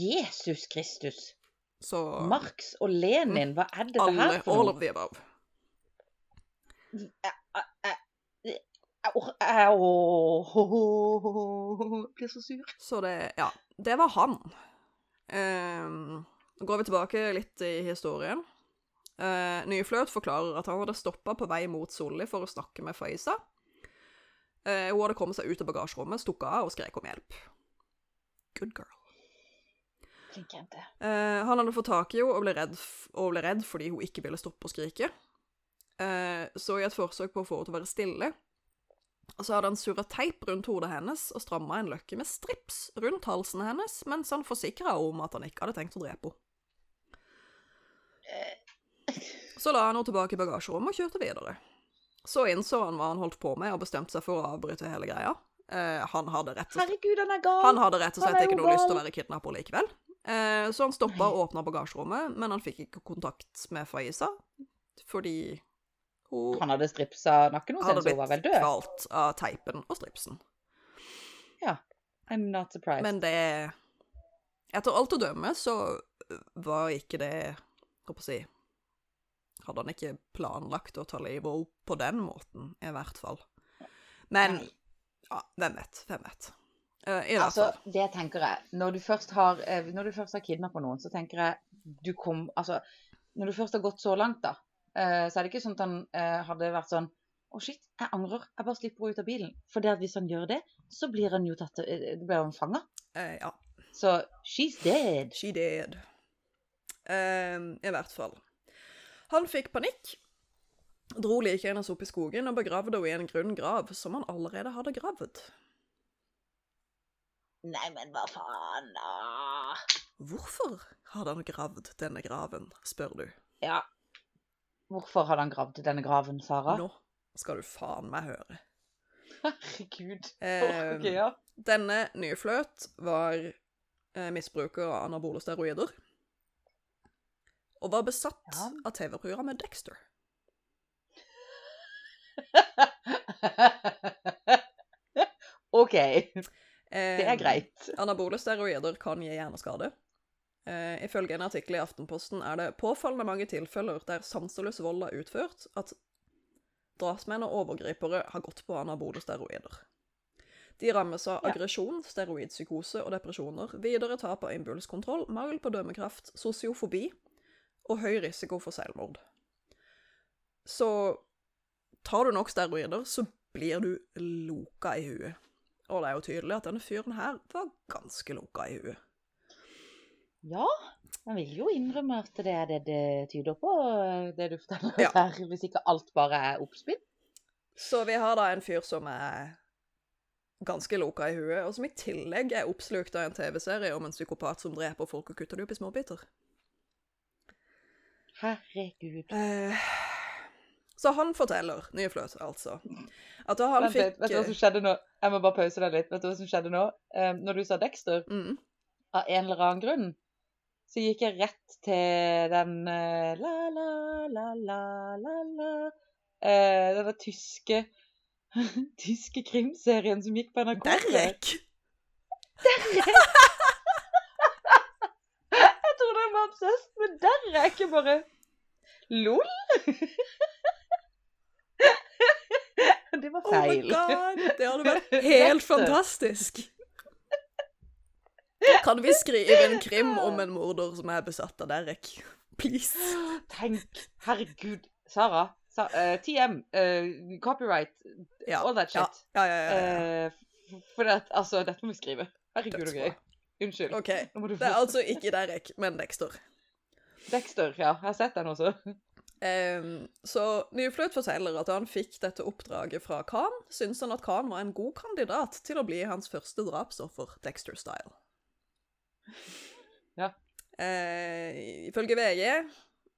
B: Jesus Kristus.
A: Så
B: Marx og Lenin, hva er det det
A: alle,
B: her for
A: all
B: noe?
A: of the above.
B: Jeg, blir så sur.
A: Så det Ja, det var han. Nå går vi tilbake litt i historien. Uh, Nyfløt forklarer at han hadde stoppa på vei mot Solli for å snakke med Faiza. Eh, hun hadde kommet seg ut av bagasjerommet, stukket av og skrek om hjelp. Good girl. Eh, han hadde fått tak i henne og ble, redd, og ble redd fordi hun ikke ville stoppe å skrike. Eh, så i et forsøk på å få henne til å være stille, så hadde han surra teip rundt hodet hennes og stramma en løkke med strips rundt halsen hennes, mens han forsikra om at han ikke hadde tenkt å drepe henne. Så la han henne tilbake i bagasjerommet og kjørte videre. Så innså han hva han holdt på med, og bestemte seg for å avbryte hele greia. Eh, han hadde slett
B: Herregud, han
A: han hadde rett og slett ikke noe lyst til å være kidnapper likevel. Eh, så han stoppa og åpna bagasjerommet, men han fikk ikke kontakt med Faiza fordi hun
B: Han hadde stripsa nakken hennes, så hun var vel
A: blitt
B: død.
A: kvalt av teipen og stripsen. Ja.
B: I'm not surprised.
A: Men det Etter alt å dømme så var ikke det Hva skal jeg si Hadde han ikke planlagt å ta livet av henne på den måten, i hvert fall. Men
B: Nei.
A: ja, hvem vet? Hvem vet? Uh, I hvert
B: Altså,
A: fall.
B: det tenker jeg. Når du først har, eh, når du først har kidnappa noen, så tenker jeg du kom Altså, når du først har gått så langt, da, uh, så er det ikke sånn at han uh, hadde vært sånn Å, shit, jeg angrer. Jeg bare slipper henne ut av bilen. For det at hvis han gjør det, så blir han jo tatt eh, blir han fanga.
A: Eh, ja.
B: Så she's dead.
A: She dead. Ehm, I hvert fall. Han fikk panikk, dro liket hennes opp i skogen og begravde henne i en grunn grav som han allerede hadde gravd.
B: Nei, men hva faen, da?
A: Hvorfor hadde han gravd denne graven, spør du.
B: Ja. Hvorfor hadde han gravd denne graven, Sara?
A: Nå skal du faen meg høre.
B: Herregud.
A: Eh,
B: okay, ja.
A: Denne nyfløt var eh, misbruker av anabole steroider. Og var besatt
B: Ja.
A: av TV-programmet Dexter.
B: OK,
A: Eh,
B: det er greit.
A: Anabole steroider kan gi hjerneskade. Eh, ifølge en artikkel i Aftenposten er det påfallende mange tilfeller der sanseløs vold er utført, at drapsmenn og overgripere har gått på anabole steroider. De rammes av
B: Ja.
A: aggresjon, steroidpsykose og depresjoner, videre tap av impulskontroll, mangel på dømmekraft, sosiofobi og høy risiko for selvmord. Så tar du nok steroider, så blir du loka i huet. Og det er jo tydelig at denne fyren her var ganske loka i huet.
B: Ja, man vil jo innrømme at det er det det tyder på, det du forteller
A: Ja.
B: her, hvis ikke alt bare er oppspinn.
A: Så vi har da en fyr som er ganske loka i huet, og som i tillegg er oppslukt av en TV-serie om en psykopat som dreper folk og kutter dem opp i småbiter.
B: Herregud.
A: Eh, så han forteller, Nyfløt altså, at da han
B: Vent
A: fikk
B: vet du hva som skjedde nå? Jeg må bare pause deg litt. Vet du hva som skjedde nå? Eh, når du sa Dexter,
A: mm,
B: av en eller annen grunn, så gikk jeg rett til den uh, la, la, la, la, la, la eh, Denne tyske tyske krimserien som gikk på NRK.
A: Derek!
B: Derek! Obsessed med Derek. Jeg bare LOL? Det var
A: Oh my
B: feil.
A: god! Det hadde vært helt fantastisk. Kan vi skrive en krim om en morder som er besatt av Derek? Please.
B: Tenk. Herregud. Sara. Sa, uh, TM. Uh, copyright.
A: Ja.
B: All that
A: Ja,
B: shit.
A: ja, ja.
B: Eh, for det, altså, dette må vi skrive. Herregud,
A: Dødsbra.
B: gøy. Unnskyld.
A: OK. Det er altså ikke Derek, men Dexter.
B: Dexter, ja. Jeg har sett den også.
A: Um, så Nyfløt forteller at da han fikk dette oppdraget fra Khan, syntes han at Khan var en god kandidat til å bli hans første drapsoffer, Dexter-style.
B: Ja.
A: Uh, ifølge VG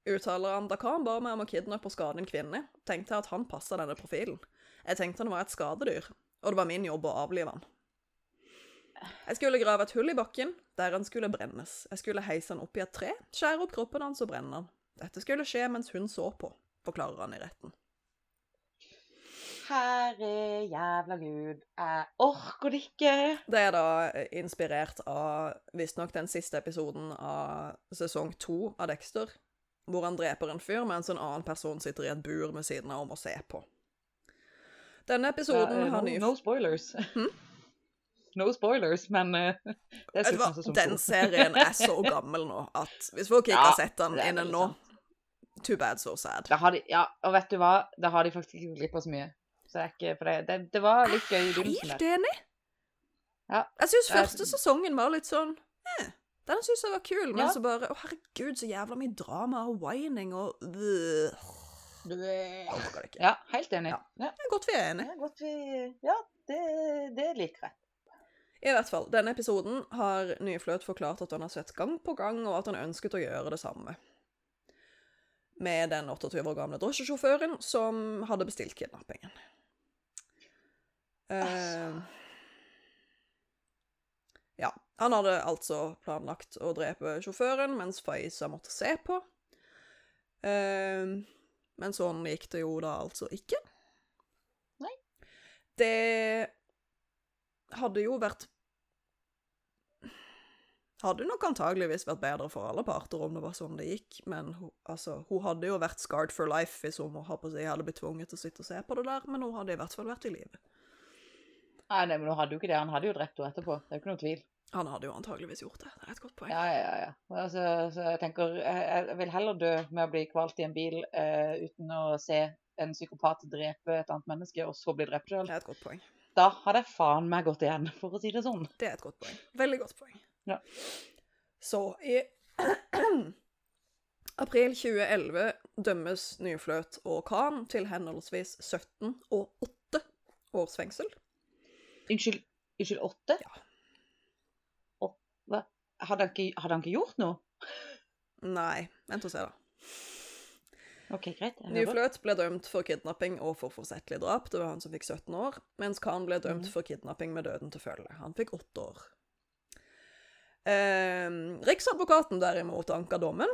A: uttaler han da Khan ba meg om å kidnappe og skade en kvinne, tenkte jeg at han passa denne profilen. Jeg tenkte han var et skadedyr, og det var min jobb å avlive han. Jeg skulle grave et hull i bakken, der han skulle brennes. Jeg skulle heise han opp i et tre, skjære opp kroppen hans og brenne han. Dette skulle skje mens hun så på, forklarer han i retten.
B: Herre jævla gud. Jeg orker det ikke.
A: Det er da eh, inspirert av visstnok den siste episoden av sesong to av Dexter, hvor han dreper en fyr mens en annen person sitter i et bur med siden av om å se på. Denne episoden har
B: no,
A: ny...
B: no spoilers. No spoilers, men uh, det er
A: hva? Den serien er så gammel nå at hvis folk ikke
B: Ja,
A: har sett den innen nå, too bad, so sad.
B: De, ja, og vet du hva? Da har de faktisk ikke glipp av så mye. Så det er ikke, for det, det, det var litt gøy i begynnelsen
A: Helt enig.
B: Ja.
A: Jeg syns første sesongen var litt sånn eh, Den syns jeg var kul, men
B: Ja.
A: så bare Å, herregud, så jævla mye drama og whining og øh.
B: Ja, helt enig.
A: Ja. Det er godt vi er enige.
B: Ja, vi Ja, det, det liker jeg.
A: I hvert fall, denne episoden har Nyfløt forklart at han har sett gang på gang, og at han ønsket å gjøre det samme. Med den 28 år gamle drosjesjåføren som hadde bestilt kidnappingen. Uh, ja. Han hadde altså planlagt å drepe sjåføren mens Faiza måtte se på. Uh, men sånn gikk det jo da altså ikke.
B: Nei.
A: Det hadde jo vært Hadde nok antageligvis vært bedre for alle parter om det var sånn det gikk, men hun, altså, hun hadde jo vært scarred for life hvis hun har på seg hadde blitt tvunget til å sitte og se på det der, men hun hadde i hvert fall vært i live.
B: Nei, nei, men nå hadde jo ikke det. Han hadde jo drept henne etterpå. Det er jo ikke noe tvil.
A: Han hadde jo antageligvis gjort det. Det er et godt poeng.
B: Ja, ja, ja. Altså, så jeg tenker jeg vil heller dø med å bli kvalt i en bil uh, uten å se en psykopat drepe et annet menneske, og så bli drept sjøl.
A: Det er et godt poeng.
B: Da hadde jeg faen meg gått igjen, for å si det sånn.
A: Det er et godt poeng. Veldig godt poeng.
B: Ja.
A: Så i april 2011 dømmes Nyfløt og Khan til henholdsvis 17 og 8 års fengsel.
B: Unnskyld, unnskyld, 8?
A: Ja.
B: hadde han ikke, hadde han ikke gjort noe?
A: Nei, vent og se, da.
B: OK, greit.
A: Nyfløt ble dømt for kidnapping og for forsettlig drap. Det var han som fikk 17 år. Mens Khan ble dømt
B: mm.
A: for kidnapping med døden til følge. Han fikk 8 år. Eh, Riksadvokaten derimot anka dommen.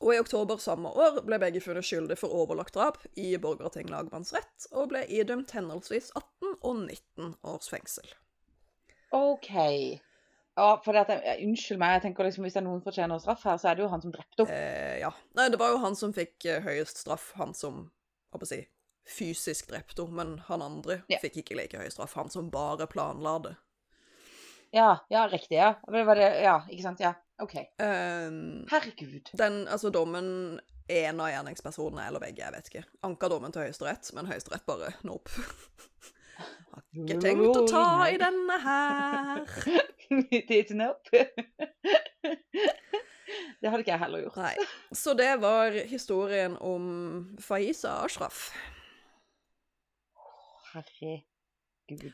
A: Og i oktober samme år ble begge funnet skyldig for overlagt drap i Borgarting lagmannsrett, og ble idømt henholdsvis 18 og 19 års fengsel.
B: OK. Ja, for det at unnskyld meg, jeg tenker liksom hvis det er noen fortjener straff her, så er det jo han som drepte henne.
A: Eh, ja. Nei, det var jo han som fikk eh, høyest straff, han som, hva jeg si, fysisk drepte henne, men han andre
B: Ja.
A: fikk ikke like høy straff, han som bare planla det.
B: Ja, ja, riktig, ja. Det var det, ja, ikke sant, ja. OK.
A: Ehm,
B: Herregud.
A: den, altså dommen en av gjerningspersonene, eller begge, jeg vet ikke, anka dommen til Høyesterett, men Høyesterett bare, nope. Har ikke tenkt å ta i denne her.
B: It's nope. det hadde ikke jeg heller gjort.
A: Nei. Så det var historien om Faiza Ashraf.
B: Herregud.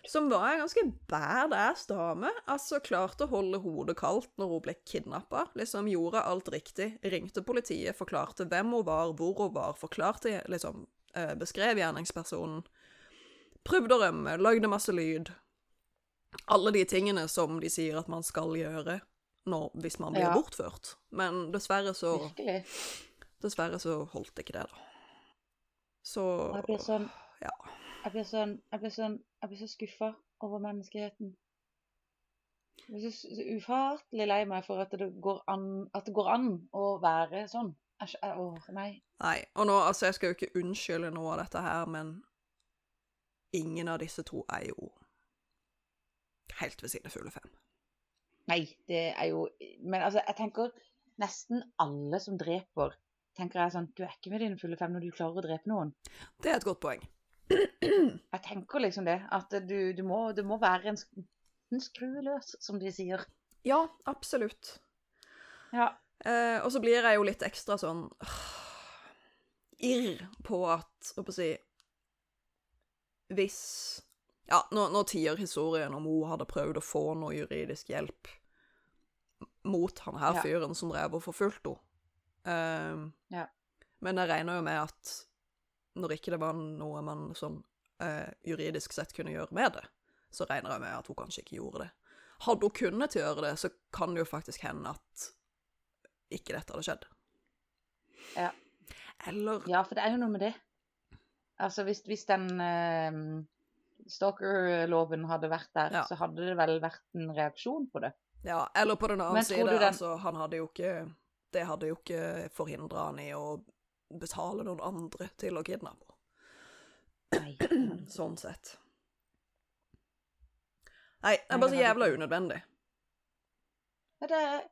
A: Som var en ganske badass dame. Altså klarte å holde hodet kaldt når hun ble kidnappa. Liksom gjorde alt riktig. Ringte politiet, forklarte hvem hun var, hvor hun var, forklarte liksom eh, Beskrev gjerningspersonen. Prøvde å rømme, lagde masse lyd. Alle de tingene som de sier at man skal gjøre når, hvis man blir
B: Ja.
A: bortført. Men dessverre så
B: Virkelig.
A: Dessverre så holdt ikke det, da. Så
B: jeg blir sånn
A: Ja.
B: Jeg blir sånn Jeg blir sånn Jeg blir så skuffa over menneskeheten. Jeg blir så, så ufattelig lei meg for at det går an det går an å være sånn. Æsj. Åh, nei.
A: Nei. Og nå, altså, jeg skal jo ikke unnskylde noe av dette her, men ingen av disse to er jo helt ved siden fulle fem.
B: Nei, det er jo Men altså, jeg tenker nesten alle som dreper, tenker jeg sånn Du er ikke med dine fulle fem når du klarer å drepe noen.
A: Det er et godt poeng.
B: Jeg tenker liksom det. At du, du, må, du må være en, en skrue løs, som de sier.
A: Ja, absolutt.
B: Ja.
A: Eh, og så blir jeg jo litt ekstra sånn øh, irr på at Hva skal jeg si Hvis Ja, nå, nå tier historien om hun hadde prøvd å få noe juridisk hjelp mot han her
B: Ja.
A: fyren som drev og forfulgte henne. Eh,
B: Ja.
A: Men jeg regner jo med at når ikke det var noe man sånn uh, juridisk sett kunne gjøre med det, så regner jeg med at hun kanskje ikke gjorde det. Hadde hun kunnet gjøre det, så kan det jo faktisk hende at ikke dette hadde skjedd.
B: Ja.
A: Eller
B: Ja, for det er jo noe med det. Altså, hvis, hvis den eh, stalker-loven hadde vært der,
A: Ja.
B: så hadde det vel vært en reaksjon på det.
A: Ja, eller på den annen side,
B: den-
A: altså, han hadde jo ikke Det hadde jo ikke forhindra han i å betale noen andre til å kidnappe.
B: Nei.
A: Sånn sett. Nei, det er bare så jævla unødvendig.
B: Det Nei.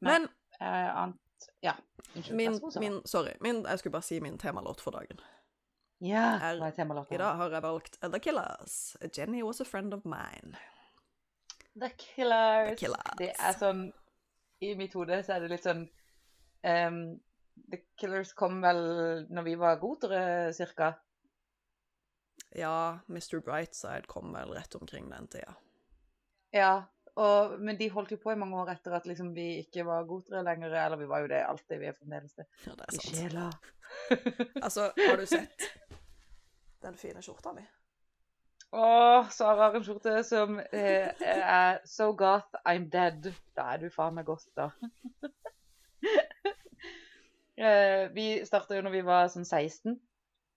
A: Men
B: annet Ja. Unnskyld.
A: min, min Sorry. Min, jeg skulle bare si min temalåt for dagen.
B: Ja,
A: er-
B: er temalåta?
A: I dag har jeg valgt The Killers. Jenny was a friend of mine.
B: The Killers.
A: The Killers.
B: Det er sånn I mitt hode så er det litt sånn um, The Killers kom vel når vi var gotere, cirka.
A: Ja, Mr. Brightside kom vel rett omkring den tida.
B: Ja. Og, men de holdt jo på i mange år etter at liksom vi ikke var gotere lenger. Eller vi var jo det alltid, vi er fremdeles det.
A: Ja, det er sant.
B: I sjela.
A: Altså, har du sett den fine skjorta mi?
B: Å, Sara har en skjorte som eh, er So goth, I'm dead. Da er du faen meg goth, da. eh, vi starta jo når vi var sånn 16.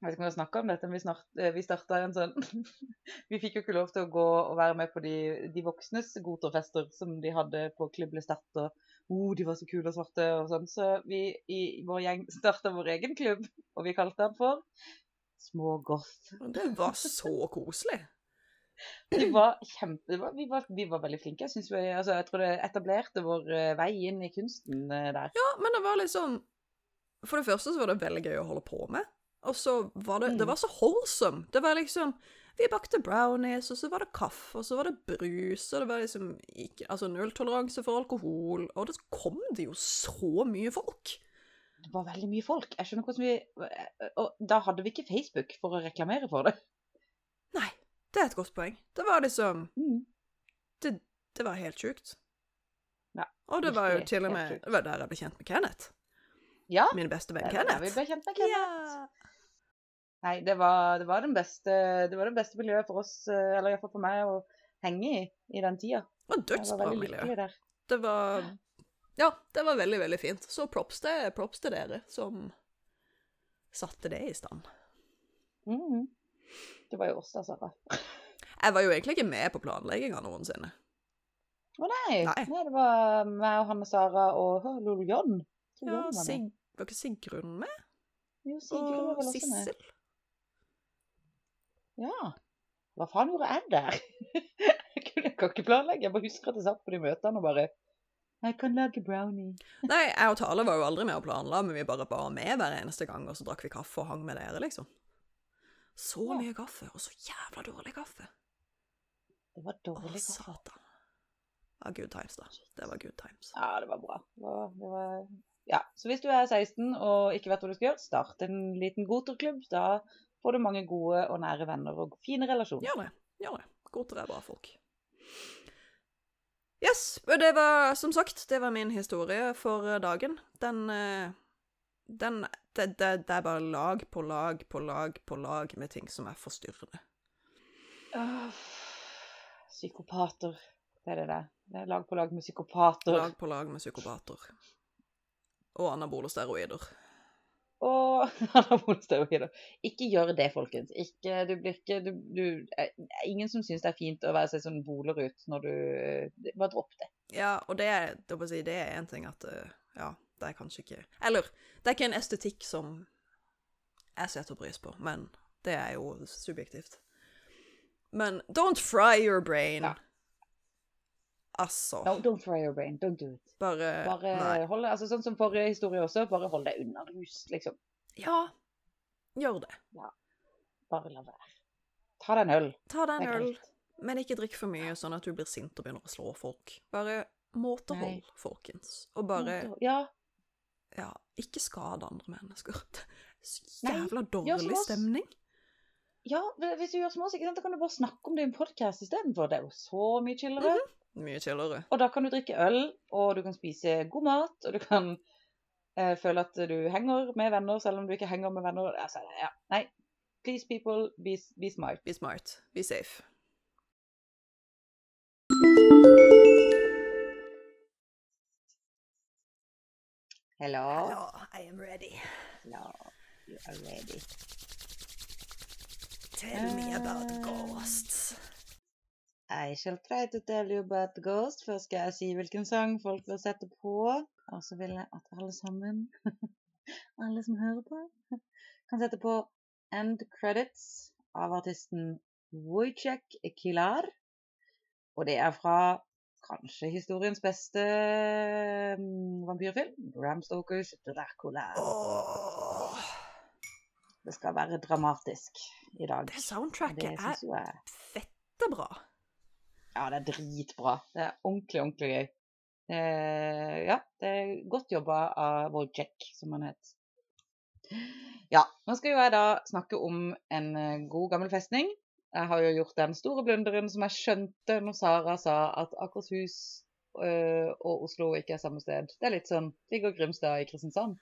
B: Jeg vet ikke om vi har snakka om dette, men vi, snart, eh, vi starta en sånn Vi fikk jo ikke lov til å gå og være med på de, de voksnes goterfester som de hadde på Klubb Lestert. Og oh, de var så kule og svarte og sånn. Så vi i vår gjeng starta vår egen klubb, og vi kalte den for Små goth.
A: Det var så koselig.
B: Vi var kjempe... det var- Vi var, vi var veldig flinke. Jeg, vi, altså, jeg tror det etablerte vår eh, vei inn i kunsten eh, der.
A: Ja, men det var liksom For det første så var det veldig gøy å holde på med. Og så var det Det
B: Mm.
A: var så wholesome. Det var liksom Vi bakte brownies, og så var det kaffe, og så var det brus, og det var liksom ikke Altså nulltoleranse for alkohol, og det kom det jo så mye folk.
B: Det var veldig mye folk. Jeg skjønner hvordan vi Og da hadde vi ikke Facebook for å reklamere for det.
A: Nei, det er et godt poeng. Det var liksom
B: Mm.
A: det, det var helt sjukt.
B: Ja,
A: Og det var jo til og med. Det var der jeg ble kjent med Kenneth.
B: Ja,
A: Min beste venn
B: Kenneth. der vi ble kjent med Kenneth.
A: Ja.
B: Nei, det var, det var den beste Det var det beste miljøet for oss, eller iallfall for meg, å henge i i den tida.
A: Det var dødsbra miljø. Det var Ja, det var veldig, veldig fint. Så props til, props til dere som satte det i stand.
B: Mm. Det var jo oss, Sara.
A: Jeg var jo egentlig ikke med på planlegginga noensinne.
B: Å nei.
A: Nei.
B: nei. Det var meg og Hanne Sara og Lol John.
A: Ja. Sig, var ikke Sigrun med?
B: Jo, Sigrun var vel også med. Ja. Hva faen gjorde jeg der? jeg kunne jeg kan ikke planlegge. Jeg bare husker at jeg satt på de møtene og bare Jeg kan lage brownie.
A: Nei, jeg og Tale var jo aldri med å planla, men vi bare var med hver eneste gang, og så drakk vi kaffe og hang med dere, liksom. Så
B: Ja.
A: mye kaffe, og så jævla dårlig kaffe.
B: Det var dårlig kaffe.
A: satan. Ja, good times, da. Det var good times.
B: Ja, det var bra. Det var, det var... Ja, Så hvis du er 16 og ikke vet hva du skal gjøre, start en liten goterklubb. Da får du mange gode og nære venner og fine relasjoner.
A: Gjør det. Gjør det. Goter er bra folk. Yes, og det var som sagt, det var min historie for eh, dagen. Den eh, Den det, det, det er bare lag på lag på lag på lag med ting som er forstyrrende.
B: Åh, psykopater. Det er det det. Det er lag på lag med psykopater.
A: Lag på lag med psykopater. Og anabole steroider.
B: Og anabolsteroider. Ikke gjør det, folkens. Ikke, du blir ikke du, du, Ingen som syns det er fint å være seg sånn bolerut når du eh, Bare dropp det.
A: Ja, og det, er- det, si, det er en ting at eh, Ja, det er kanskje ikke Eller, det er ikke en estetikk som jeg setter pris på, men det er jo subjektivt. Men don't fry your brain.
B: Ja.
A: Altså.
B: No, don't fry your brain. Don't do it.
A: Bare,
B: Bare hold det, altså Sånn som forrige historie også, bare hold deg unna rus, liksom.
A: Ja, gjør det.
B: Bare la være. Ta deg en øl.
A: Ta deg en øl, men ikke drikk for mye sånn at du blir sint og begynner å slå folk. Bare måtehold,
B: Nei.
A: folkens. Og bare
B: Ja,
A: Ja, ikke skade andre mennesker. Så jævla dårlig stemning.
B: ja, hvis du gjør som oss, ikke sant, da kan du bare snakke om det i en podkast istedenfor. Det er jo så mye chillere.
A: Mhm. Mye chillere.
B: Og da kan du drikke øl, og du kan spise god mat, og du kan eh, føle at du henger med venner selv om du ikke henger med venner. Altså, ja. Nei, please people, be, be smart.
A: Be smart. Be safe.
B: Hello.
A: Hello, I am ready.
B: Hello. You are ready.
A: Tell me about
B: Eh.
A: ghosts.
B: I shall try to tell you about the ghost. Først skal jeg si hvilken sang folk vil sette på. Og så vil jeg at alle sammen, alle som hører på, kan sette på End Credits av artisten Wojciech Kilar. Og det er fra kanskje historiens beste mm, vampyrfilm, Bram Stokers Dracula. Det skal være dramatisk i dag.
A: det
B: Det
A: soundtracket er
B: syns jo jeg
A: fette bra.
B: Ja, det er dritbra. Det er ordentlig, ordentlig gøy. Eh, ja, det er godt jobba av Wojciech, som han het. Ja, nå skal jo jeg da snakke om en eh, god gammel festning. Jeg har jo gjort den store blunderen som jeg skjønte når Sara sa at Akershus øh, og Oslo ikke er samme sted. Det er litt sånn ligger Grimstad i Kristiansand,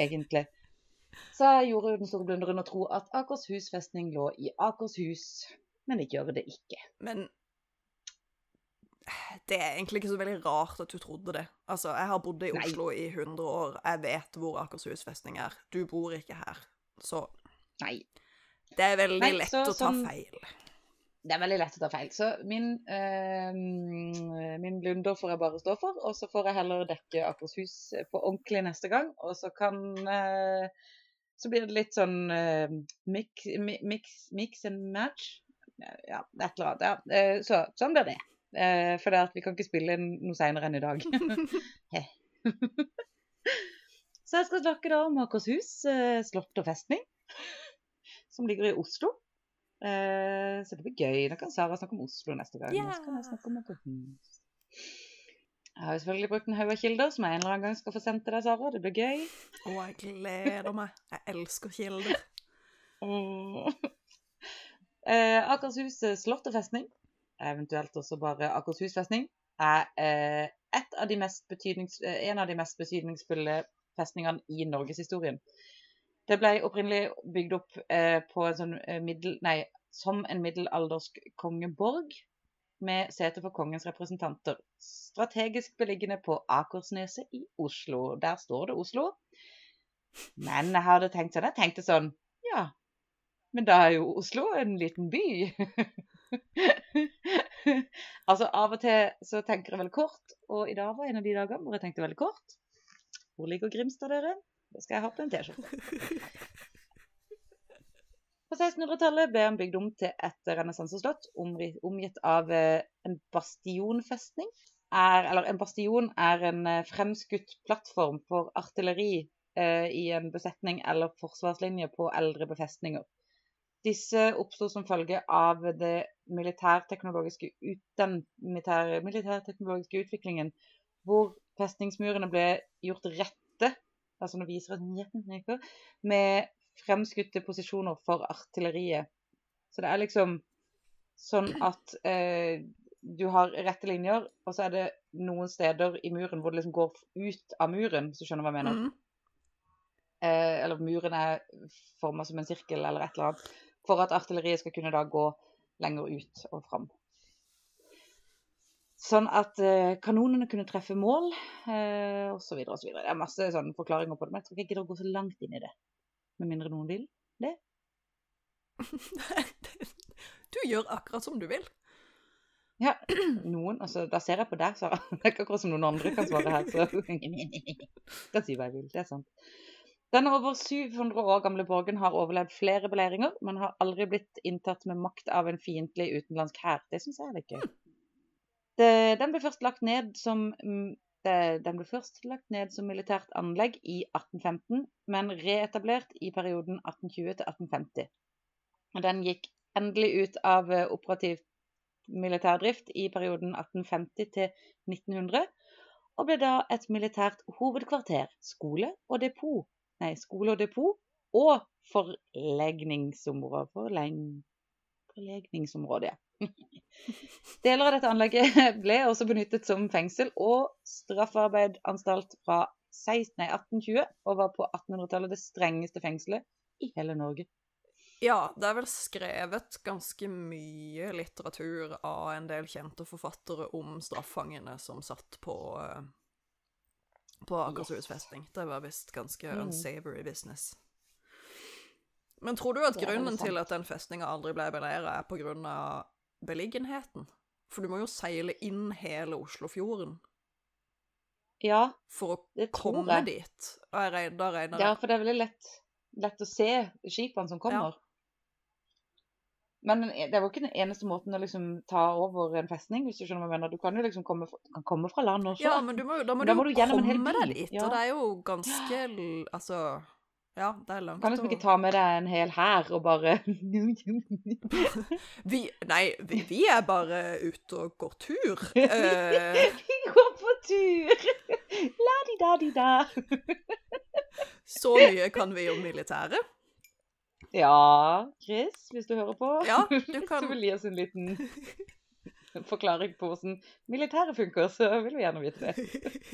B: egentlig. Så jeg gjorde jo den store blunderen å tro at Akershus festning lå i Akershus, men det gjør det ikke.
A: Men det er egentlig ikke så veldig rart at du trodde det. Altså, jeg har bodd i
B: Nei.
A: Oslo i 100 år. Jeg vet hvor Akershus festning er. Du bor ikke her. Så
B: Nei,
A: det er veldig
B: Nei,
A: lett
B: så
A: å ta
B: sånn-
A: feil.
B: Det er veldig lett å ta feil. Så min, øh, min blunder får jeg bare stå for, og så får jeg heller dekke Akershus på ordentlig neste gang. Og så kan øh, Så blir det litt sånn øh, mix, mix, mix and match. Ja, et eller annet. Ja. Så sånn blir det. Eh, for vi kan ikke spille noe seinere enn i dag. så jeg skal snakke da om Akershus eh, slott og festning, som ligger i Oslo. Eh, så det blir gøy. Da kan Sara snakke om Oslo neste gang.
A: Yeah.
B: Så kan jeg snakke om Akershus. Jeg har jo selvfølgelig brukt en haug av kilder som jeg en eller annen gang skal få sendt til deg, Sara. Det blir gøy.
A: Å, jeg gleder meg. Jeg elsker kilder.
B: Åh. Eh, Akershus eh, slott og festning eventuelt også bare Akershus festning, er eh, av eh, en av de mest betydningsfulle festningene i norgeshistorien. Det ble opprinnelig bygd opp eh, en sånn middel... Nei, som en middelaldersk kongeborg med sete for kongens representanter. Strategisk beliggende på Akersneset i Oslo. Der står det Oslo. Men jeg hadde tenkt sånn Jeg tenkte sånn Ja, men da er jo Oslo en liten by. altså, av og til så tenker jeg veldig kort, og i dag var en av de dagene hvor jeg tenkte veldig kort. Hvor ligger Grimstad, dere? Det skal jeg ha på en T-skjorte. På 1600-tallet ble han bygd om til et renessanseslott omgitt av eh, en bastionfestning. Er, eller en bastion er en eh, fremskutt plattform for artilleri eh, i en besetning eller forsvarslinje på eldre befestninger. Disse oppsto som følge av det militærteknologiske den militær, militærteknologiske utviklingen hvor festningsmurene ble gjort rette, altså nå viser jeg med fremskutte posisjoner for artilleriet. Så det er liksom sånn at eh, du har rette linjer, og så er det noen steder i muren hvor det liksom går ut av muren, hvis du skjønner hva jeg mener.
A: Mm.
B: Eh, eller muren er forma som en sirkel eller et eller annet. For at artilleriet skal kunne da gå lenger ut og fram. Sånn at eh, kanonene kunne treffe mål, eh, osv. osv. Det er masse sånne forklaringer på det, men jeg tror ikke jeg gidder å gå så langt inn i det. Med mindre noen vil det.
A: du gjør akkurat som du vil.
B: Ja, noen altså, Da ser jeg på deg, Sara. Det er ikke akkurat som noen andre kan svare her. Så kan si hva jeg vil. Det er sant. Denne over 700 år gamle borgen har overlevd flere beleiringer, men har aldri blitt inntatt med makt av en fiendtlig utenlandsk hær. Det syns jeg er litt gøy. Den ble først lagt ned som mm, den ble først lagt ned som militært anlegg i 1815, men reetablert i perioden 1820 til 1850. Den gikk endelig ut av eh, operativ militærdrift i perioden 1850 til 1900, og ble da et militært hovedkvarter, skole og depot, nei, skole og depot, og forlegningsområdet. forleng, forlegningsområdet, ja. Deler av dette anlegget ble også benyttet som fengsel og straffarbeidanstalt fra 16, nei, 1820 og var på 1800-tallet det strengeste fengselet i hele Norge.
A: Ja, det er vel skrevet ganske mye litteratur av en del kjente forfattere om straffangene som satt på uh, på Akershus festning. Det var visst ganske mm. unsavory business. Men tror du at grunnen til at den festninga aldri ble beleira, er av beliggenheten. For du må jo seile inn hele Oslofjorden.
B: Ja,
A: for å komme jeg. dit. Og jeg regner, regner
B: Ja, for det er veldig lett, lett å se skipene som kommer. Ja. Men det var jo ikke den eneste måten å liksom ta over en festning, hvis du skjønner hva jeg mener. Du kan jo liksom komme, kan komme fra land også.
A: Ja, men du må, da må, da du, du komme deg dit. Ja. Og det er jo ganske Altså ja, det er langt
B: Kan liksom ikke ta med deg en hel hær og bare
A: vi, Nei, vi, vi, er bare ute og går tur. Uh...
B: vi går på tur! La-di-da-di-da.
A: Så mye kan vi om militæret.
B: Ja, Chris, hvis du hører på,
A: ja, du kan...
B: så vil gi oss en liten forklaring på hvordan militæret funker, så vil vi gjerne vite det.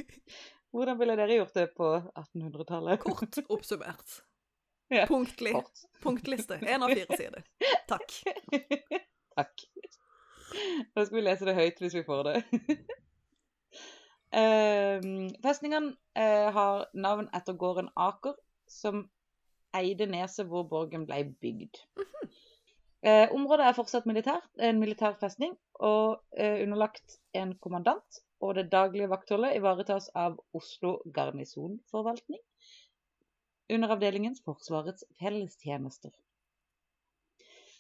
B: Hvordan ville dere gjort det på 1800-tallet?
A: Kort oppsummert. Ja, Punktlig. Kort. Punktliste. Én av fire sider. Takk.
B: Takk. Da skal vi lese det høyt hvis vi får det. uh, festningen uh, har navn etter gården Aker, som eide neset hvor borgen ble bygd. Eh, området er fortsatt militært, en militær festning og eh, underlagt en kommandant og det daglige vaktholdet ivaretas av Oslo garnisonforvaltning under avdelingens Forsvarets fellestjenester.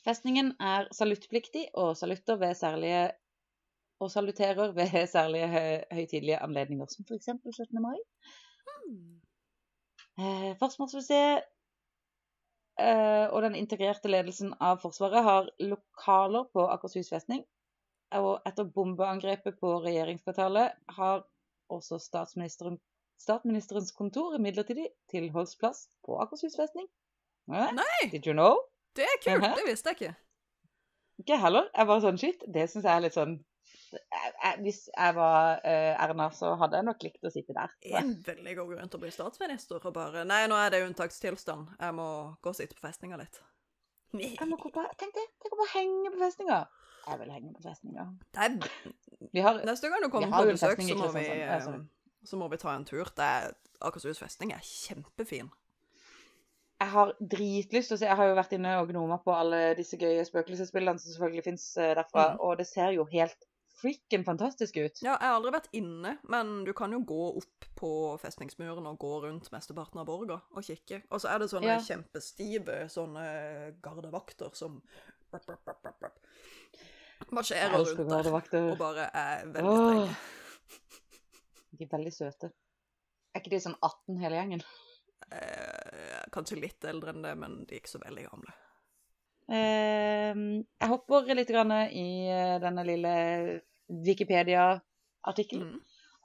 B: Festningen er saluttpliktig og særlige og saluterer ved særlige høytidelige anledninger, som f.eks. 17. mai. Hmm. Eh, Forsvarsmuseet og den integrerte ledelsen av Forsvaret har lokaler på Akershus festning og etter bombeangrepet på regjeringskvartalet har også statsministeren, statsministerens kontor midlertidig tilholdsplass på Akershus festning.
A: Nei!
B: Did you know?
A: Det er kult, det visste jeg ikke.
B: ikke heller. Jeg bare sånn shit, det syns jeg er litt sånn jeg, Hvis jeg var uh, Erna, så hadde jeg nok likt å sitte der.
A: En veldig god grunn til å bli statsminister og bare Nei, nå er det unntakstilstand. Jeg må gå og sitte på festninga litt.
B: Jeg må gå på, tenk det, tenk å bare henge på festninga. Jeg vil henge på festninga.
A: Neste gang du kommer på besøk, så må, vi,
B: sorry.
A: eh, så må vi ta en tur. Det er, Akershus festning er kjempefin.
B: Jeg har dritlyst til å se Jeg har jo vært inne og gnoma på alle disse gøye spøkelsesbildene som selvfølgelig fins derfra,
A: mm.
B: og det ser jo helt freaking fantastisk ut.
A: Ja, jeg har aldri vært inne, men du kan jo gå opp på festningsmuren og gå rundt mesteparten av borga og kikke. Og så er det sånne
B: Ja.
A: kjempestive sånne gardevakter som marsjerer rundt der og bare er veldig strenge.
B: De er veldig søte. Er ikke de sånn 18 hele gjengen?
A: Eh, kanskje litt eldre enn det, men de er ikke så veldig gamle.
B: Eh, jeg hopper litt grann i eh, denne lille Wikipedia-artikkelen.
A: Mm.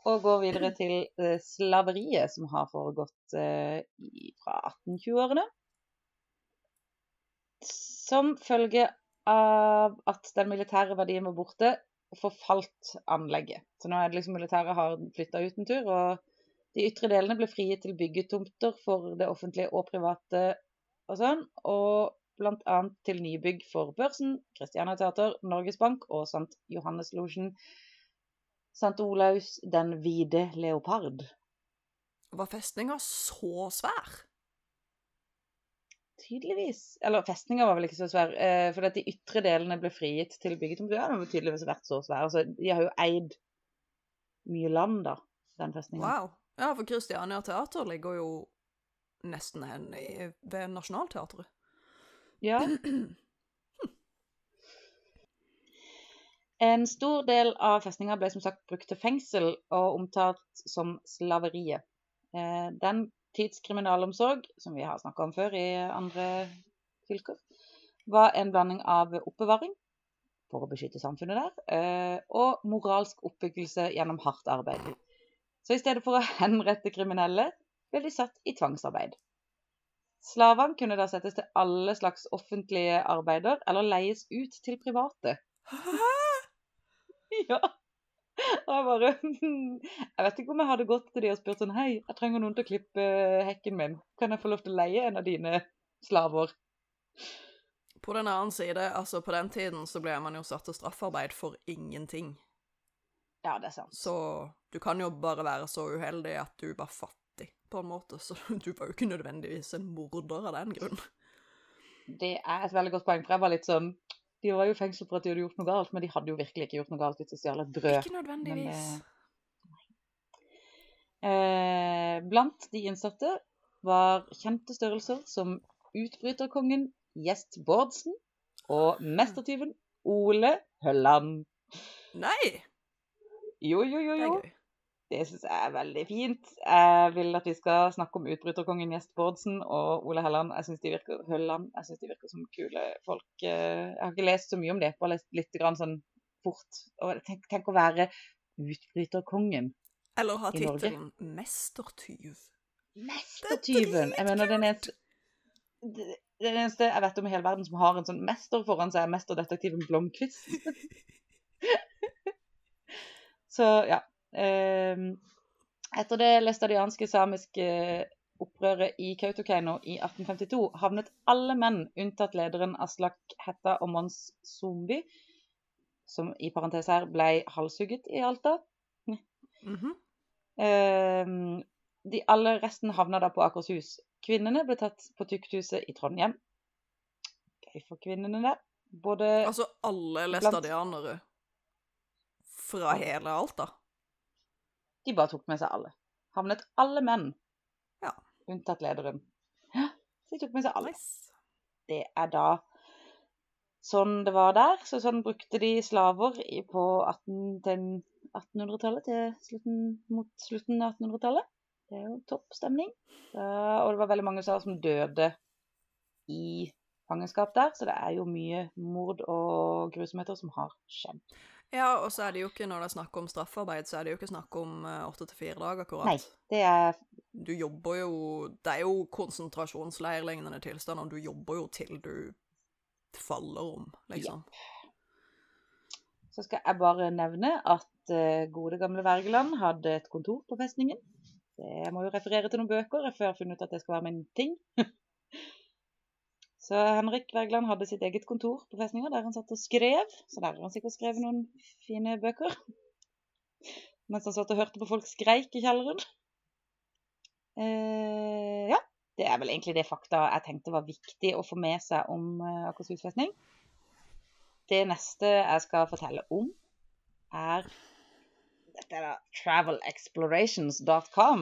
B: Og går videre til eh, slaveriet som har foregått eh, fra 1820-årene. Som følge av at den militære verdien var borte, forfalt anlegget. Så nå er det liksom militæret har flytta ut en tur, og de ytre delene ble frigitt til byggetomter for det offentlige og private og sånn, og blant annet til nybygg for Børsen, Christiania Teater, Norges Bank og St. Johanneslosjen St. Olaus den hvite leopard.
A: Var festninga så svær?
B: Tydeligvis. Eller festninga var vel ikke så svær, eh, for at de ytre delene ble frigitt til byggetomter. Ja, den har tydeligvis vært så svær. Altså, de har jo eid mye land, da, den festninga.
A: Wow. Ja, for Christiania Teater ligger jo nesten hen ved Nationaltheatret.
B: Ja. En stor del av festninga ble som sagt brukt til fengsel og omtalt som slaveriet. Eh, Den tids kriminalomsorg, som vi har snakka om før i andre fylker, var en blanding av oppbevaring, for å beskytte samfunnet der, eh, og moralsk oppbyggelse gjennom hardt arbeid. Så i stedet for å henrette kriminelle, ble de satt i tvangsarbeid. Slavene kunne da settes til alle slags offentlige arbeider, eller leies ut til private. Hæ? Ja. Og jeg bare Jeg vet ikke om jeg hadde gått til de og spurt sånn Hei, jeg trenger noen til å klippe hekken min. Kan jeg få lov til å leie en av dine slaver?
A: På den annen side, altså på den tiden så ble man jo satt til straffarbeid for ingenting.
B: Ja, det er sant.
A: Så du kan jo bare være så uheldig at du bare fattig, på en måte. Så du var jo ikke nødvendigvis en morder av den grunn.
B: Det er et veldig godt poeng, for jeg var litt sånn De var jo i fengsel for at de hadde gjort noe galt, men de hadde jo virkelig ikke gjort noe galt hvis de stjal et brød.
A: Ikke nødvendigvis.
B: Eh, blant de innsatte var kjente størrelser som utbryterkongen Gjest Bårdsen og mestertyven Ole Hølland.
A: Nei!
B: Jo, jo, jo, jo. Det syns jeg er veldig fint. Jeg vil at vi skal snakke om utbryterkongen Gjest Bårdsen og Ole Helland. Jeg syns de virker Hølland. Jeg synes de virker som kule folk. Eh, Jeg har ikke lest så mye om det, bare lest litt grann sånn fort. Tenk, tenk å være utbryterkongen.
A: Eller ha tittelen mestertyv.
B: Mestertyven! Jeg mener den eneste det det eneste jeg vet om i hele verden som har en sånn mester foran seg, er mesterdetektiven Blomkvist. Så ja. Ehm, Etter det læstadianske samiske opprøret i Kautokeino i 1852 havnet alle menn, unntatt lederen Aslak Hetta og Mons Zombi, som i parentes her ble halshugget i Alta,
A: Mhm.
B: Ehm, de alle resten havna da på Akershus. Kvinnene ble tatt på tukthuset i Trondheim. Gøy for kvinnene der. Både
A: Altså alle læstadianere fra hele Alta.
B: De bare tok med seg alle. Havnet alle menn.
A: Ja.
B: Unntatt lederen. Ja, så de tok med seg alle.
A: Nice.
B: Det er da sånn det var der. Så sånn brukte de slaver på 1800-tallet, til slutten, mot slutten av 1800-tallet. Det er jo topp stemning. Da, og det var veldig mange som døde i fangenskap der, så det er jo mye mord og grusomheter som har skjedd.
A: Ja, og så er det jo ikke, når det er snakk om straffarbeid, så er det jo ikke snakk om eh, åtte til fire dager, akkurat.
B: Nei, det er
A: Du jobber jo Det er jo konsentrasjonsleirlignende tilstander. Du jobber jo til du faller om, liksom.
B: så skal jeg bare nevne at eh, gode gamle Wergeland hadde et kontor på festningen. Det, jeg må jo referere til noen bøker før jeg har funnet ut at det skal være min ting. så Henrik Wergeland hadde sitt eget kontor på festninga der han satt og skrev. Så der har han sikkert skrevet noen fine bøker. Mens han satt og hørte på folk skreik i kjelleren. Eh, ja, det er vel egentlig det fakta jeg tenkte var viktig å få med seg om eh, Akershus festning. Det neste jeg skal fortelle om, er Dette er da travelexplorations.com,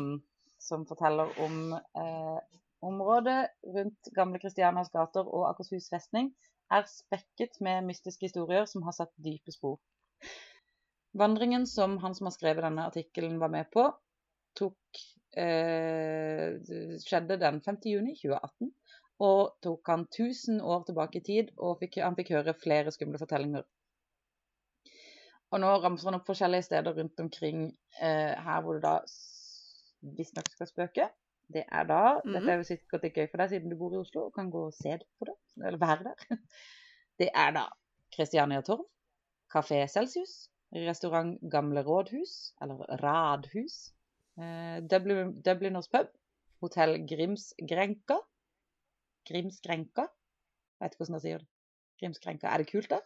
B: som forteller om eh, området rundt gamle Kristianias gater og Akershus festning. Er spekket med mystiske historier som har satt dype spor. Vandringen som han som har skrevet denne artikkelen var med på, tok, eh, skjedde den 5. juni 2018 og tok han 1000 år tilbake i tid, og fikk, han fikk høre flere skumle fortellinger. Og nå ramser han opp forskjellige steder rundt omkring eh, her hvor det da visstnok skal spøke. Det er da
A: Mhm.
B: Dette er jo sikkert ikke gøy for deg siden du bor i Oslo og kan gå og se på det, eller være der. Det er da Christiania Torv, Kafé Celsius, restaurant Gamle Rådhus, eller Radhus, eh, Dublin, Dubliners pub, Hotell Grimsgrenka, Grimsgrenka. Vet ikke hvordan jeg sier det. Grimsgrenka. Er det kult der?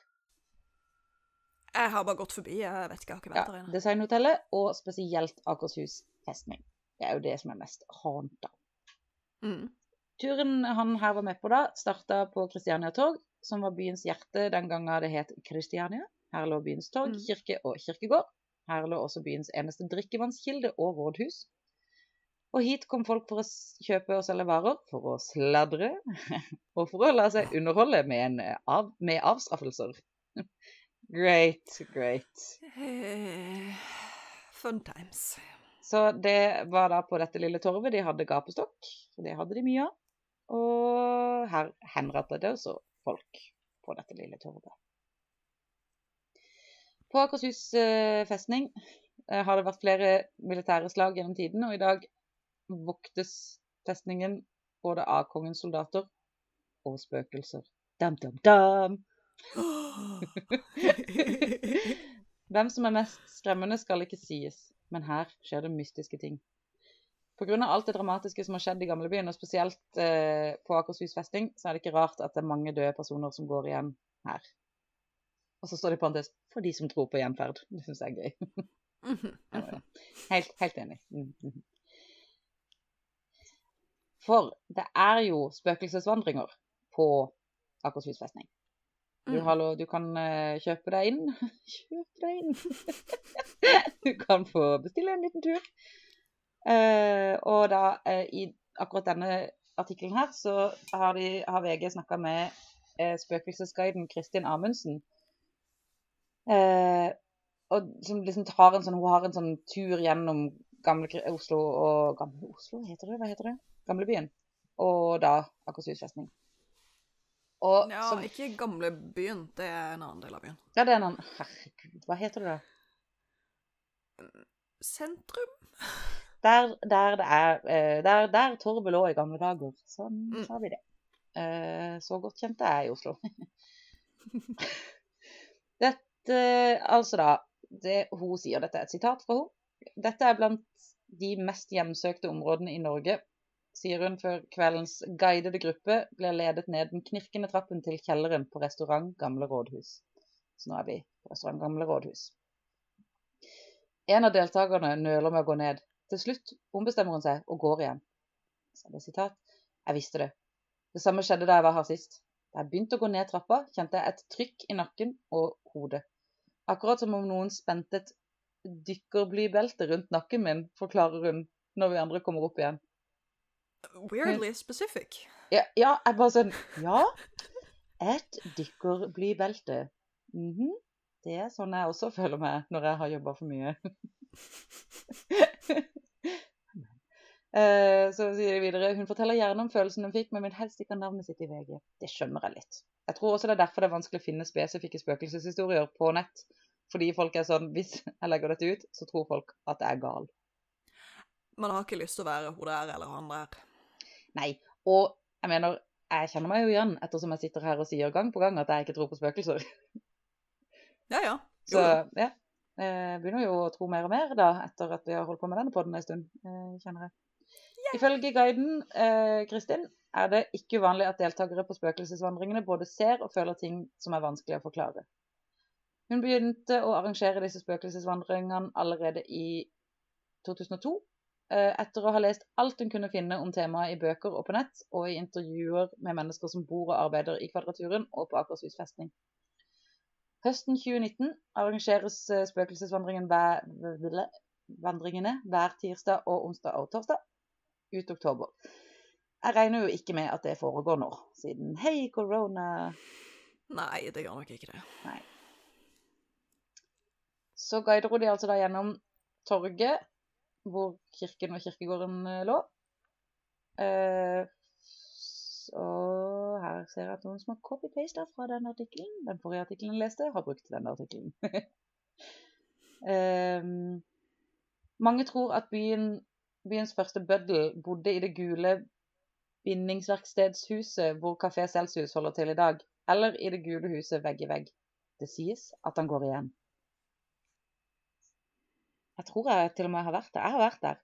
A: Jeg har bare gått forbi. Jeg vet ikke, jeg har ikke
B: Ja.
A: vært der inne.
B: Designhotellet, og spesielt Akershus festning. Det er jo det som er mest hanta.
A: Mm.
B: Turen han her var med på da, starta på Kristiania torg, som var byens hjerte den gangen det het Kristiania. Her lå byens torg,
A: Mm.
B: kirke og kirkegård. Her lå også byens eneste drikkevannskilde og rådhus. Og hit kom folk for å kjøpe og selge varer, for å sladre, og for å la seg underholde med, en eh, av, med avstraffelser. Great, great.
A: Eh, Fun times.
B: Så det var da på dette lille torvet de hadde gapestokk, det hadde de mye av. Og her henrettet det også folk på dette lille torvet. På Akershus eh, festning eh, har det vært flere militære slag gjennom tiden, og i dag voktes festningen både av kongens soldater og spøkelser. Dam, dam, dam. Hvem som er mest skremmende, skal ikke sies, men her skjer det mystiske ting. Pga. alt det dramatiske som har skjedd i gamlebyen, og spesielt eh, på Akershus festning, så er det ikke rart at det er mange døde personer som går igjen her. Og så står det i parentes 'for de som tror på gjenferd'. Det syns jeg er gøy.
A: Mhm.
B: Helt, helt enig. Mhm. For det er jo spøkelsesvandringer på Akershus festning. Du, hallo, du kan uh, kjøpe deg inn. Kjøpe deg inn! du kan få bestille en liten tur. Uh, og da, uh, i akkurat denne artikkelen her, så har, de, har VG snakka med spøkelsesguiden Kristin Amundsen. Og som liksom tar en sånn, Hun har en sånn tur gjennom gamle Oslo og Gamle Oslo, heter det? Hva heter det? Gamlebyen. Og da Akershus festning. Og
A: Ja,
B: som,
A: ikke gamlebyen. Det er en annen del av byen.
B: ja, det er en annen Herregud, hva heter det da?
A: Sentrum?
B: Der, der det er eh, Der, der torvet lå i gamle dager. Sånn
A: Mm.
B: sa vi det. Eh, så godt kjent er jeg i Oslo. Dette, altså da det Hun sier dette er et sitat fra henne. Dette er blant de mest hjemsøkte områdene i Norge, sier hun før kveldens guidede gruppe blir ledet ned den knirkende trappen til kjelleren på restaurant Gamle Rådhus. Så nå er vi på restaurant Gamle Rådhus. En av deltakerne nøler med å gå ned. Til slutt ombestemmer hun seg og går igjen. Så er det sitat. Jeg visste det. Det samme skjedde da jeg var her sist. Da jeg begynte å gå ned trappa, kjente jeg et trykk i nakken og hodet. Akkurat som om noen spente et dykkerblybelte rundt nakken min, forklarer hun når vi andre kommer opp igjen.
A: Weirdly specific.
B: Ja, ja jeg bare sånn Ja, et dykkerblybelte. Mhm. Det er sånn jeg også føler meg når jeg har jobba for mye. Eh, Så sier de videre Hun forteller gjerne om følelsen hun fikk, men vil helst ikke ha navnet sitt i VG. Det skjønner jeg litt. Jeg tror også det er derfor det er vanskelig å finne spesifikke spøkelseshistorier på nett. Fordi folk er sånn Hvis jeg legger dette ut, så tror folk at jeg er gal.
A: Man har ikke lyst til å være hun der eller han der.
B: Nei. Og jeg mener, jeg kjenner meg jo igjen ettersom jeg sitter her og sier gang på gang at jeg ikke tror på spøkelser.
A: Ja, ja.
B: Så ja. Jeg begynner jo å tro mer og mer da, etter at vi har holdt på med denne podden en stund, eh, kjenner jeg. Ifølge guiden, eh, Kristin, er det ikke uvanlig at deltakere på spøkelsesvandringene både ser og føler ting som er vanskelig å forklare. Hun begynte å arrangere disse spøkelsesvandringene allerede i 2002, eh, etter å ha lest alt hun kunne finne om temaet i bøker og på nett, og i intervjuer med mennesker som bor og arbeider i Kvadraturen og på Akershus festning. Høsten 2019 arrangeres eh, spøkelsesvandringen hver, hver tirsdag og onsdag og torsdag ut oktober. Jeg regner jo ikke med at det foregår nå, siden hei, korona.
A: Nei, det gjør nok ikke det. Nei.
B: Så guider hun de altså da gjennom torget, hvor kirken og kirkegården eh, lå. Eh, her ser jeg at noen som har copy-pasta fra den artikkelen. Den forrige artikkelen jeg leste, har brukt denne artikkelen. Ehm, mange tror at byen, byens første bøddel bodde i det gule bindingsverkstedshuset hvor Kafé Celsius holder til i dag, eller i det gule huset vegg i vegg. Det sies at han går igjen. Jeg tror jeg til og med har vært der. Jeg har vært der.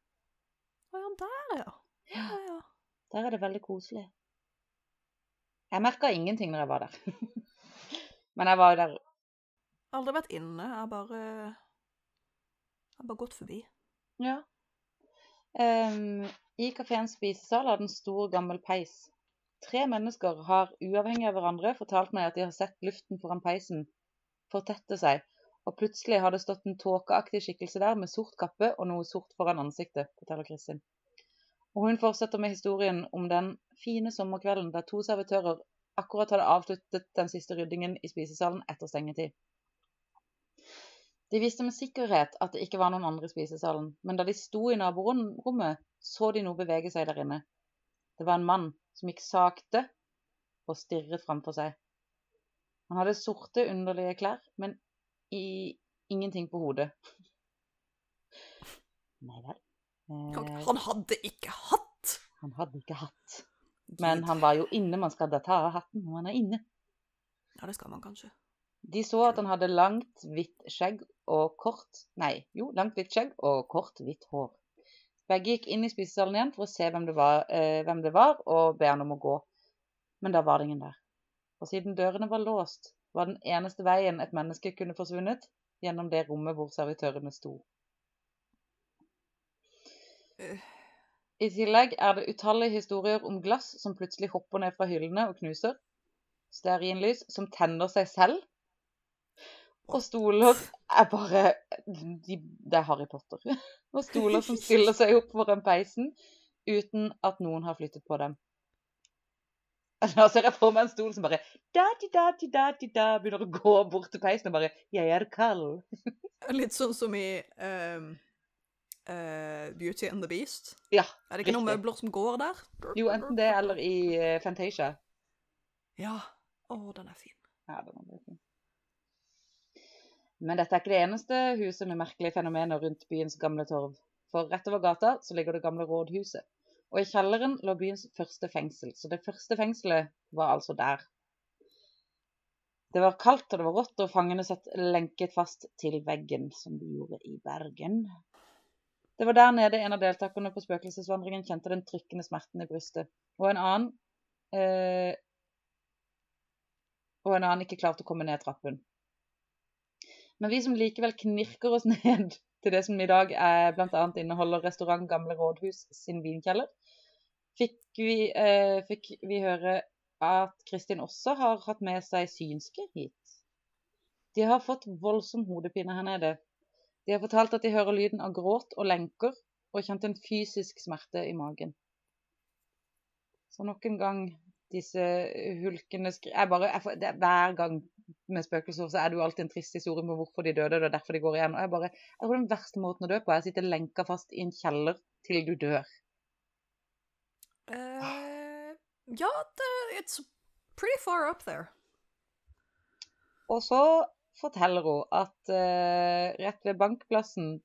A: Å ja, der, ja. Ja, ja.
B: Der er det veldig koselig. Jeg merka ingenting når jeg var der. Men jeg var jo der
A: Aldri vært inne. Jeg har bare Jeg har bare gått forbi.
B: Ja. Um, I kafeens spisesal har den en stor, gammel peis. Tre mennesker har uavhengig av hverandre fortalt meg at de har sett luften foran peisen fortette seg, og plutselig har det stått en tåkeaktig skikkelse der med sort kappe og noe sort foran ansiktet, forteller Kristin. Og hun fortsetter med historien om den fine sommerkvelden der to servitører akkurat hadde avsluttet den siste ryddingen i spisesalen etter stengetid. De visste med sikkerhet at det ikke var noen andre i spisesalen, men da de sto i naborommet, så de noe bevege seg der inne. Det var en mann som gikk sakte og stirret framfor seg. Han hadde sorte, underlige klær, men i ingenting på hodet. Nei vel. Eh,
A: Han hadde ikke hatt!
B: han hadde ikke hatt. Men han var jo inne. Man skal da ta av hatten når man er inne.
A: Ja, det skal man kanskje.
B: De så at han hadde langt, hvitt skjegg og kort Nei, jo, langt, hvitt skjegg og kort, hvitt hår. Begge gikk inn i spisesalen igjen for å se hvem det var, eh, hvem det var og be han om å gå. Men da var det ingen der. Og siden dørene var låst, var den eneste veien et menneske kunne forsvunnet, gjennom det rommet hvor servitørene sto. I tillegg er det utallige historier om glass som plutselig hopper ned fra hyllene og knuser, stearinlys som tenner seg selv, og stoler er bare de, Det er Harry Potter. Og stoler som stiller seg opp foran peisen uten at noen har flyttet på dem. Da ser jeg for meg en stol som bare da, di, da, di, da, di, da, begynner å gå bort til peisen og bare 'Jeg er kald'.
A: Litt sånn som i um, uh, Beauty and the Beast.
B: Ja.
A: Er det ikke noen møbler som går der?
B: Jo, enten det eller i uh, Fantasia.
A: Ja. Å, den er fin.
B: Ja, den er veldig fin. Men dette er ikke det eneste huset med merkelige fenomener rundt byens gamle torv. For rett over gata så ligger det gamle rådhuset. Og i kjelleren lå byens første fengsel. Så det første fengselet var altså der. Det var kaldt og det var rått, og fangene satt lenket fast til veggen, som de gjorde i Bergen. Det var der nede en av deltakerne på spøkelsesvandringen kjente den trykkende smerten i brystet, og en annen eh, og en annen ikke klarte å komme ned trappen. Men vi som likevel knirker oss ned til det som i dag er bl.a. inneholder restaurant Gamle Rådhus sin vinkjeller, fikk vi, eh, fikk vi høre at Kristin også har hatt med seg synske hit. De har fått voldsom hodepine her nede. De har fortalt at de hører lyden av gråt og lenker, og kjent en fysisk smerte i magen. Så nok en gang disse hulkende skri... Jeg bare, jeg det, er hver gang med spøkelser så er det jo alltid en trist historie med hvorfor de døde, og det er derfor de går igjen. Og jeg bare, jeg tror den verste måten å dø på er å sitte lenka fast i en kjeller til du dør.
A: Eh, ja, det, it's pretty far up there.
B: Og så forteller hun at uh, rett ved bankplassen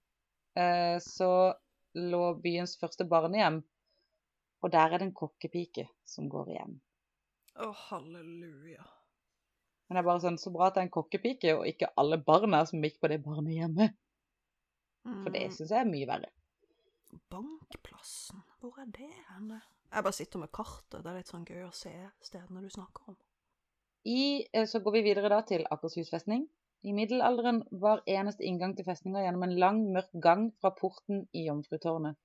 B: uh, så lå byens første barnehjem, og der er det en kokkepike som går igjen.
A: Å, halleluja.
B: Men det er bare sånn, så bra at det er en kokkepike, og ikke alle barna som gikk på det barnehjemmet. For det
A: Mm,
B: syns jeg er mye verre.
A: Bankplassen, hvor er det henne? Jeg bare sitter med kartet, det er litt sånn gøy å se stedene du snakker om.
B: I, eh, så går vi videre da til Akershus festning. I middelalderen var eneste inngang til festninga gjennom en lang, mørk gang fra porten i Jomfrutårnet.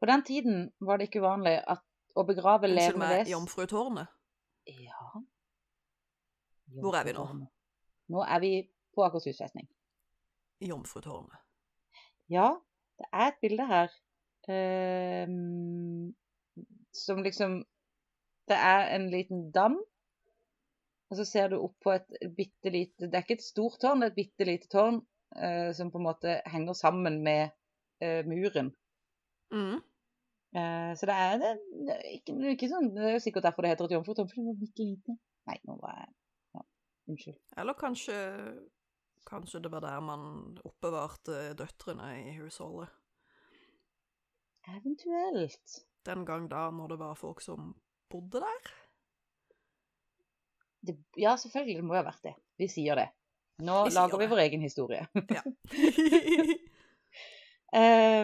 B: På den tiden var det ikke uvanlig at å begrave levende
A: meg,
B: ves
A: Jomfrutårnet?
B: Ja.
A: Hvor er vi nå?
B: Nå er vi på Akershus festning.
A: Jomfrutårnet.
B: Ja, det er et bilde her ehm, som liksom Det er en liten dam, og så ser du opp på et bitte lite Det er ikke et stort tårn, det er et bitte lite tårn eh, som på en måte henger sammen med eh, muren.
A: Mm.
B: Eh, så det er, det, det er ikke, ikke sånn Det er jo sikkert derfor det heter et jomfrutårn, for det var bitte lite. Nei, nå var jeg ja, Unnskyld.
A: Eller kanskje Kanskje det var der man oppbevarte døtrene i husholdet.
B: Eventuelt.
A: Den gang da, når det var folk som bodde der.
B: Det, ja, selvfølgelig. Det må jo ha vært det. Vi sier det. Nå
A: Vi
B: lager vi vår egen historie.
A: Ja.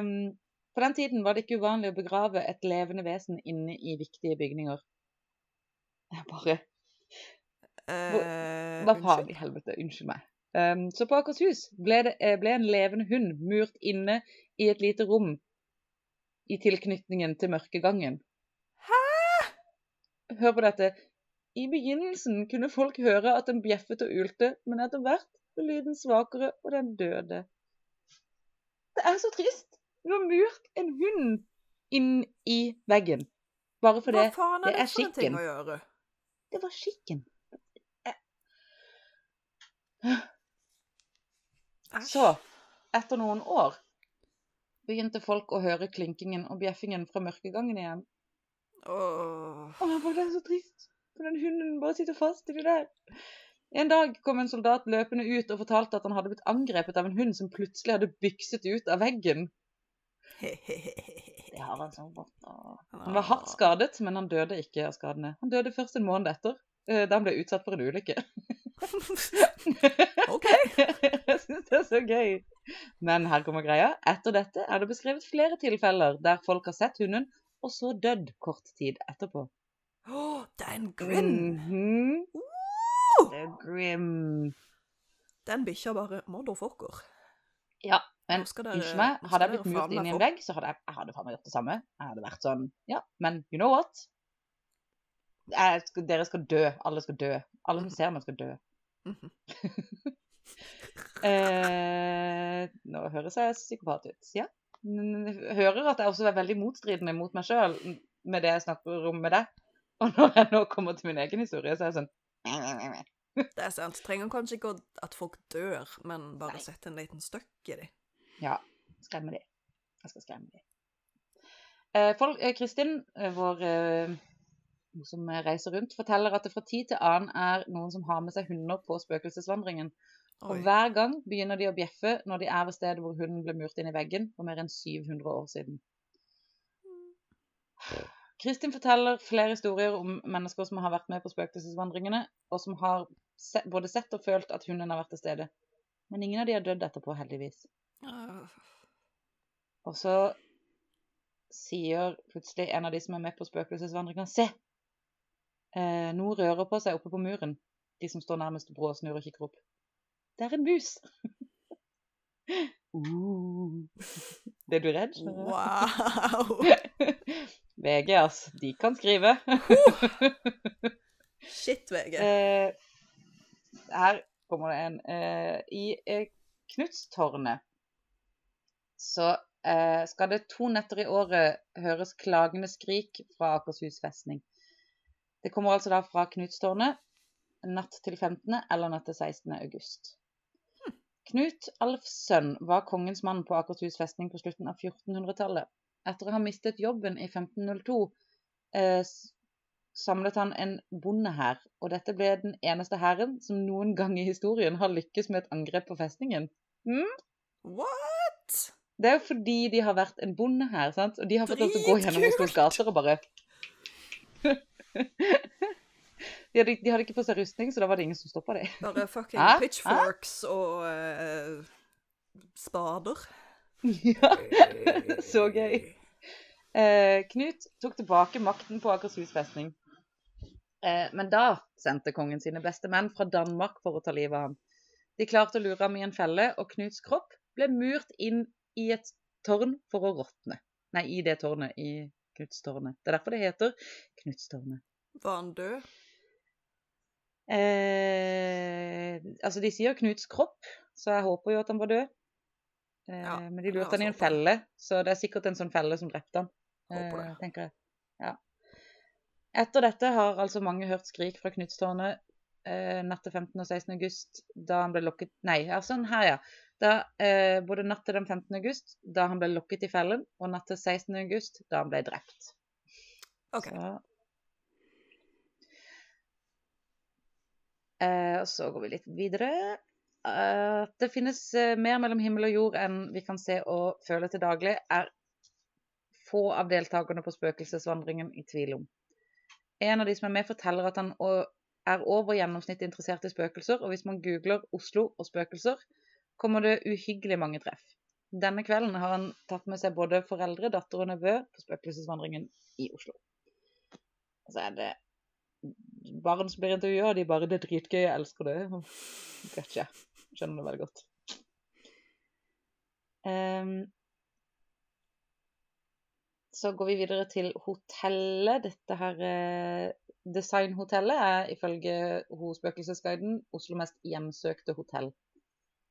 B: um, på den tiden var det ikke uvanlig å begrave et levende vesen inne i viktige bygninger. Bare
A: Eh,
B: Hva faen i helvete? Unnskyld meg. Um, så på Akershus ble, det, eh, ble en levende hund murt inne i et lite rom i tilknytningen til mørkegangen. Hæ?! Hør på dette. I begynnelsen kunne folk høre at den bjeffet og ulte, men etter hvert ble lyden svakere, og den døde. Det er så trist! Du har murt en hund inn i veggen. Bare fordi
A: Hva faen er
B: det
A: det,
B: er skikken.
A: å gjøre?
B: det var skikken.
A: Jeg...
B: Så, etter noen år, begynte folk å høre klinkingen og bjeffingen fra mørkegangen igjen.
A: Åh.
B: Jeg det er så trist. For den hunden bare sitter fast i det der. En dag kom en soldat løpende ut og fortalte at han hadde blitt angrepet av en hund som plutselig hadde bykset ut av veggen. Det har han sånn godt. Han var hardt skadet, men han døde ikke av skadene. Han døde først en måned etter, eh, da han ble utsatt for en ulykke.
A: OK.
B: Jeg syns det er så gøy. Men her kommer greia. Etter dette er det beskrevet flere tilfeller der folk har sett hunden, og så dødd kort tid etterpå.
A: Åh, det er en grin.
B: Mhm. Det er grim.
A: Den bikkja bare motherfucker.
B: Ja, men unnskyld meg, hadde jeg blitt murt inn i en vegg, så hadde jeg, jeg hadde faen meg gjort det samme. Jeg hadde vært sånn Ja, men you know what? Jeg dere skal dø. Alle skal dø. Alle som ser meg, skal dø.
A: Mhm.
B: Eh, nå høres jeg psykopat ut. Ja. Hører at jeg også er veldig motstridende mot meg sjøl med det jeg snakker om med deg. Og når jeg nå kommer til min egen historie, så er jeg sånn
A: Det er sant. Trenger kanskje ikke at folk dør, men bare
B: Nei.
A: sette en liten støkk i dem.
B: Ja, skremme de. Jeg skal skremme de. Eh, folk, eh, Kristin, eh, vår eh, som reiser rundt, forteller at det fra tid til annen er noen som har med seg hunder på spøkelsesvandringen. Og
A: Oi.
B: hver gang begynner de å bjeffe når de er ved stedet hvor hunden ble murt inn i veggen for mer enn 700 år siden. Kristin forteller flere historier om mennesker som har vært med på spøkelsesvandringene, og som har både sett og følt at hunden har vært til stede. Men ingen av de har dødd etterpå, heldigvis. Og så sier plutselig en av de som er med på spøkelsesvandringa, se! Eh, noe rører på seg oppe på muren. De som står nærmest brå snur og kikker opp. Det er en mus! uh. er du redd?
A: Wow!
B: VG, altså. De kan skrive.
A: Shit, VG.
B: Eh, her kommer det en. Eh, I eh, Knutstårnet så eh, skal det to netter i året høres klagende skrik fra Akershus festning. Det kommer altså da fra Knutstårnet natt til 15. eller natt til 16. august. Knut Alfsønn var kongens mann på Akershus festning på slutten av 1400-tallet. Etter å ha mistet jobben i 1502 eh, samlet han en bondehær, og dette ble den eneste hæren som noen gang i historien har lykkes med et angrep på festningen.
A: What?
B: Det er jo fordi de har vært en bondehær, sant? Og de har fått lov til å gå gjennom! Oslos gater og bare De hadde, de hadde ikke på seg rustning, så da var det ingen som stoppa dem.
A: Bare fucking
B: Hæ?
A: pitchforks og uh, spader.
B: ja. Så gøy. Uh, Knut tok tilbake makten på Akershus festning. Uh, men da sendte kongen sine beste menn fra Danmark for å ta livet av ham. De klarte å lure ham i en felle, og Knuts kropp ble murt inn i et tårn for å råtne. Nei, i det tårnet. I Knutstårnet. Det er derfor det heter Knutstårnet.
A: Var han død?
B: Eh, altså, de sier Knuts kropp, så jeg håper jo at han var død. Eh,
A: Ja,
B: men de lurte han i en felle, så det er sikkert en sånn felle som drepte han. Eh, tenker jeg. Ja. Etter dette har altså mange hørt skrik fra Knutstårnet eh, natt til 15. og 16. august, da han ble lokket Nei, ja, sånn her, ja. Da, eh, både natt til den 15. august, da han ble lokket i fellen, og natt til 16. august, da han ble drept.
A: Okay.
B: Så. Eh, og så går vi litt videre. At det finnes eh, mer mellom himmel og jord enn vi kan se og føle til daglig, er få av deltakerne på spøkelsesvandringen i tvil om. En av de som er med, forteller at han er over gjennomsnittet interessert i spøkelser, og hvis man googler Oslo og spøkelser, kommer det uhyggelig mange treff. Denne kvelden har han tatt med seg både foreldre, datter og nevø på spøkelsesvandringen i Oslo. Så er det barn som blir intervjua, og de bare 'Det er dritgøy, jeg elsker det'. Vet ikke. Skjønner det veldig godt. Um, så går vi videre til hotellet. Dette her eh, designhotellet er ifølge hos Spøkelsesguiden Oslo mest hjemsøkte hotell.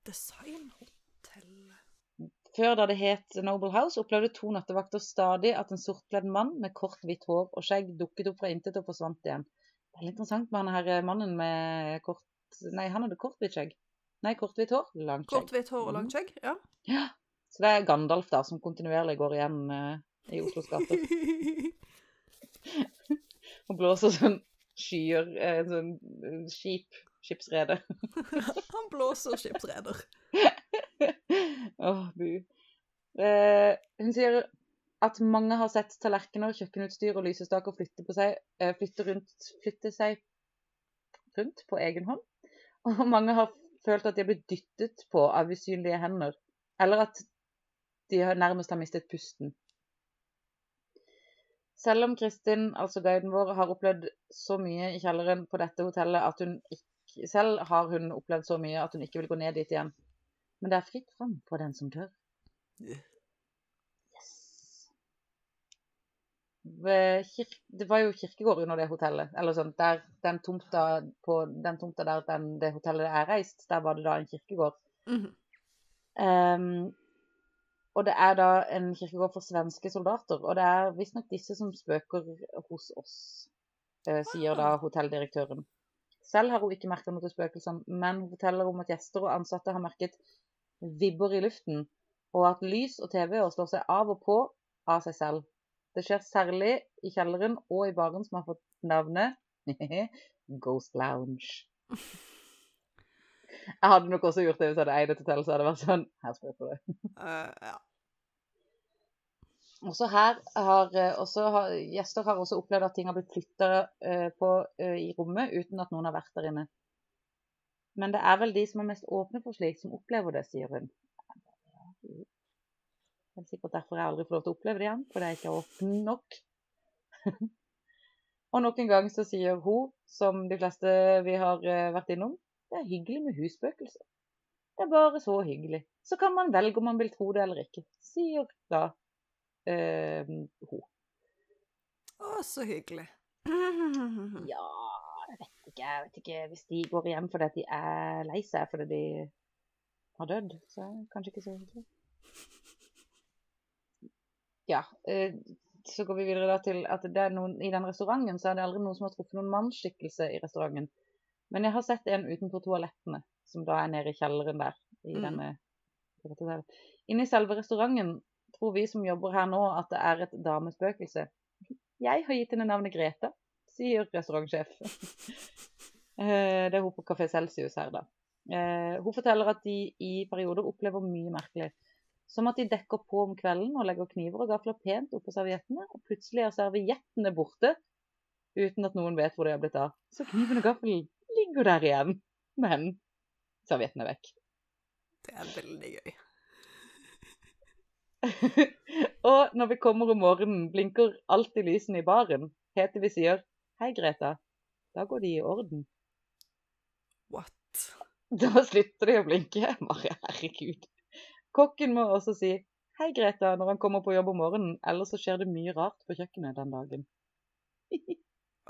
A: Designhotell
B: Før da det het Noble House, opplevde to nattevakter stadig at en sortkledd mann med kort, hvitt hår og skjegg dukket opp fra intet og forsvant igjen. Det litt interessant med han her eh, mannen med kort Nei, han hadde kort, hvitt skjegg. Nei, kort, hvitt hår, langt skjegg.
A: Kort, hvitt hår og langt skjegg? Ja.
B: Ja. Så det er Gandalf da, som kontinuerlig går igjen uh, i Oslos gater og blåser sånn skyer, uh, sånn skip, skipsrede.
A: Han blåser skipsreder.
B: Åh, bu. Uh, hun sier at mange har sett tallerkener, kjøkkenutstyr og lysestaker flytte, seg, eh, flytte, rundt, flytte seg rundt på egen hånd. Og mange har følt at de har blitt dyttet på av usynlige hender. Eller at de nærmest har mistet pusten. Selv om Kristin, altså guiden vår, har opplevd så mye i kjelleren på dette hotellet at hun ikke Selv har hun opplevd så mye at hun ikke vil gå ned dit igjen. Men det er fritt fram for den som tør.
A: Yeah.
B: Det var jo kirkegård under det hotellet. Eller sånn, der, den tomta, på den tomta der den, det hotellet er reist, der var det da en kirkegård.
A: Mm
B: -hmm. um, og det er da en kirkegård for svenske soldater. Og det er visstnok disse som spøker hos oss, eh, sier da hotelldirektøren. Selv har hun ikke merka noe til spøkelsene, men hun forteller om at gjester og ansatte har merket vibber i luften, og at lys og TV-er slår seg av og på av seg selv. Det skjer særlig i kjelleren og i baren som har fått navnet Ghost Lounge. Jeg hadde nok også gjort det hvis jeg hadde eid et hotell, så hadde det vært sånn Her spøker det.
A: Uh, ja.
B: Også her har, eh, også har gjester har også opplevd at ting har blitt flytta på uh, i rommet uten at noen har vært der inne. Men det er vel de som er mest åpne for slikt, som opplever det, sier hun. Det er sikkert derfor jeg aldri får lov til å oppleve det igjen, fordi jeg ikke er åpen nok. Og nok en gang så sier hun, som de fleste vi har eh, vært innom, det er hyggelig med husspøkelser. Det er bare så hyggelig. Så kan man velge om man vil tro det eller ikke, sier da eh, hun.
A: Å, så hyggelig.
B: Ja, jeg vet ikke. Jeg vet ikke hvis de går hjem fordi de er lei seg fordi de har dødd. Så er det kanskje ikke så hyggelig. Ja. Eh, så går vi videre da til at det er noen, i den restauranten så er det aldri noen som har truffet noen mannsskikkelse i restauranten. Men jeg har sett en utenfor toalettene, som da er nede i kjelleren der. i
A: Mm.
B: denne Inne i selve restauranten tror vi som jobber her nå at det er et damespøkelse. Jeg har gitt henne navnet Greta, sier restaurantsjef. Eh, det er hun på Kafé Celsius her, da. Eh, Hun forteller at de i perioder opplever mye merkelig. Som at de dekker på om kvelden og legger kniver og gafler pent oppå serviettene, og plutselig er serviettene borte. uten at noen vet hvor de har blitt av. Så kniven og gaffelen ligger der igjen. Men servietten er vekk.
A: Det er veldig gøy.
B: og når vi kommer om morgenen, blinker alltid lysene i baren. Helt til vi sier 'Hei, Greta'. Da går de i orden.
A: What?
B: Da slutter de å blinke. Bare herregud. Kokken må også si 'Hei, Greta' når han kommer på jobb om morgenen, ellers så skjer det mye rart på kjøkkenet den dagen.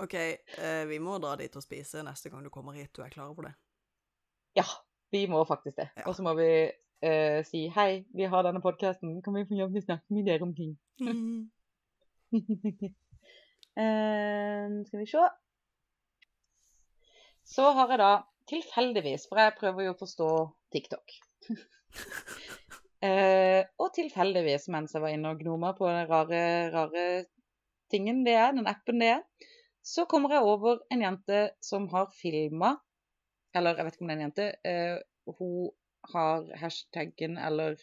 A: OK, eh, vi må dra dit og spise neste gang du kommer hit. Du er klar over det?
B: Ja, vi må faktisk det.
A: Ja.
B: Og så må vi eh, si 'Hei, vi har denne podkasten. Kan vi få jobb til å snakke med dere om ting?' Eh, skal vi se. Så har jeg da tilfeldigvis, for jeg prøver jo å forstå TikTok. eh, og tilfeldigvis, mens jeg var inne og gnoma på den rare, rare tingen det er, den appen det er, så kommer jeg over en jente som har filma Eller jeg vet ikke om det er en jente. Eh, hun har hashtaggen eller